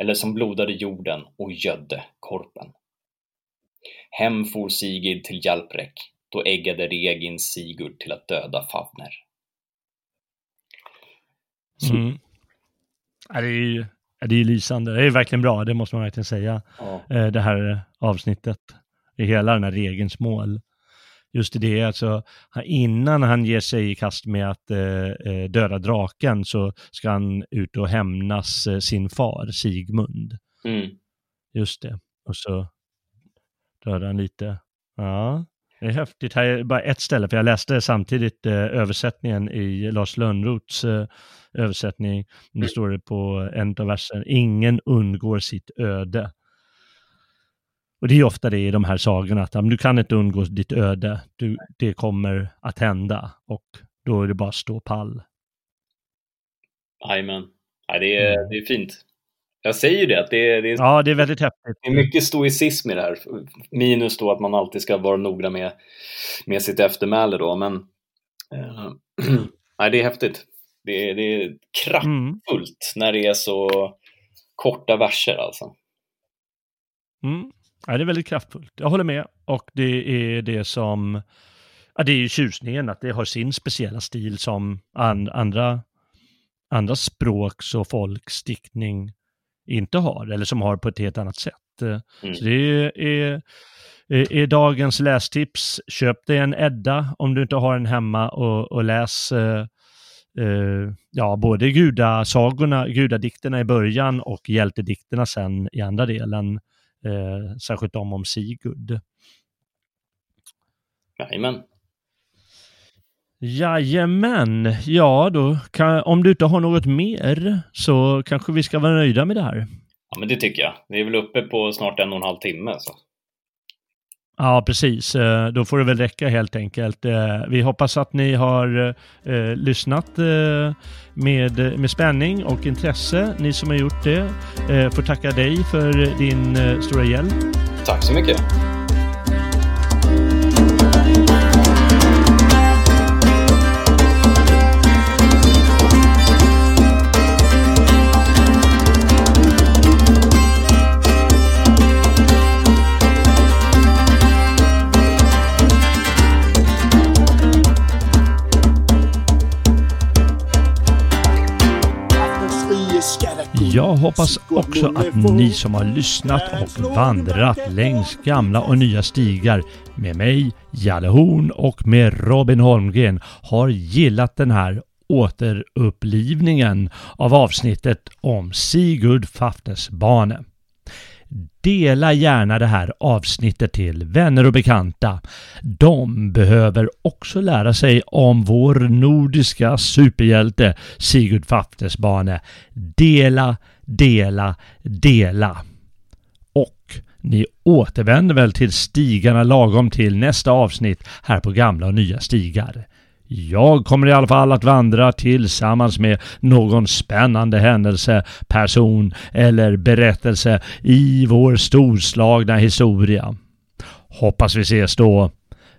eller som blodade jorden och gödde korpen. Hem for Sigrid till Hjalprek, då äggade Regin Sigurd till att döda Favner. Mm. Det är ju det är lysande. Det är verkligen bra, det måste man verkligen säga. Ja. Eh, det här avsnittet, i hela den här regens mål. Just det, alltså innan han ger sig i kast med att eh, eh, döda draken så ska han ut och hämnas sin far Sigmund. Mm. Just det. Och så dödar han lite. Ja, det är häftigt. Här är bara ett ställe, för jag läste samtidigt eh, översättningen i Lars Lönnroths eh, översättning. Nu står det på en av versen, ingen undgår sitt öde. Och det är ofta det i de här sagorna, att du kan inte undgå ditt öde, du, det kommer att hända och då är det bara att stå pall. Jajamän, ja, det, är, mm. det är fint. Jag säger ju det, att det är, det är, ja, det är väldigt häftigt. Det är mycket stoicism i det här. Minus då att man alltid ska vara noga med, med sitt eftermäle då, men eh, nej, det är häftigt. Det är, det är kraftfullt mm. när det är så korta verser alltså. Mm. Ja, det är väldigt kraftfullt. Jag håller med. Och det är det som, ja, det är ju tjusningen att det har sin speciella stil som and, andra, andra språks och folks diktning inte har, eller som har på ett helt annat sätt. Mm. Så det är, är, är, dagens lästips. Köp dig en Edda om du inte har en hemma och, och läs eh, eh, ja, både gudasagorna, gudadikterna i början och hjältedikterna sen i andra delen. Eh, särskilt de om Sigurd. Jajamän. Jajamän, ja då kan, om du inte har något mer så kanske vi ska vara nöjda med det här. Ja men det tycker jag. Vi är väl uppe på snart en och en halv timme. Så. Ja, precis. Eh, då får det väl räcka helt enkelt. Eh, vi hoppas att ni har eh, lyssnat med, med spänning och intresse. Ni som har gjort det får tacka dig för din stora hjälp. Tack så mycket. Jag hoppas också att ni som har lyssnat och vandrat längs gamla och nya stigar med mig, Jalle Horn och med Robin Holmgren har gillat den här återupplivningen av avsnittet om Sigurd Fafnesbane. Dela gärna det här avsnittet till vänner och bekanta. De behöver också lära sig om vår nordiska superhjälte Sigurd Faftesbane. Dela, dela, dela. Och ni återvänder väl till stigarna lagom till nästa avsnitt här på gamla och nya stigar. Jag kommer i alla fall att vandra tillsammans med någon spännande händelse, person eller berättelse i vår storslagna historia. Hoppas vi ses då.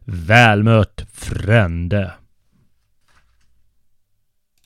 Väl mött Frände!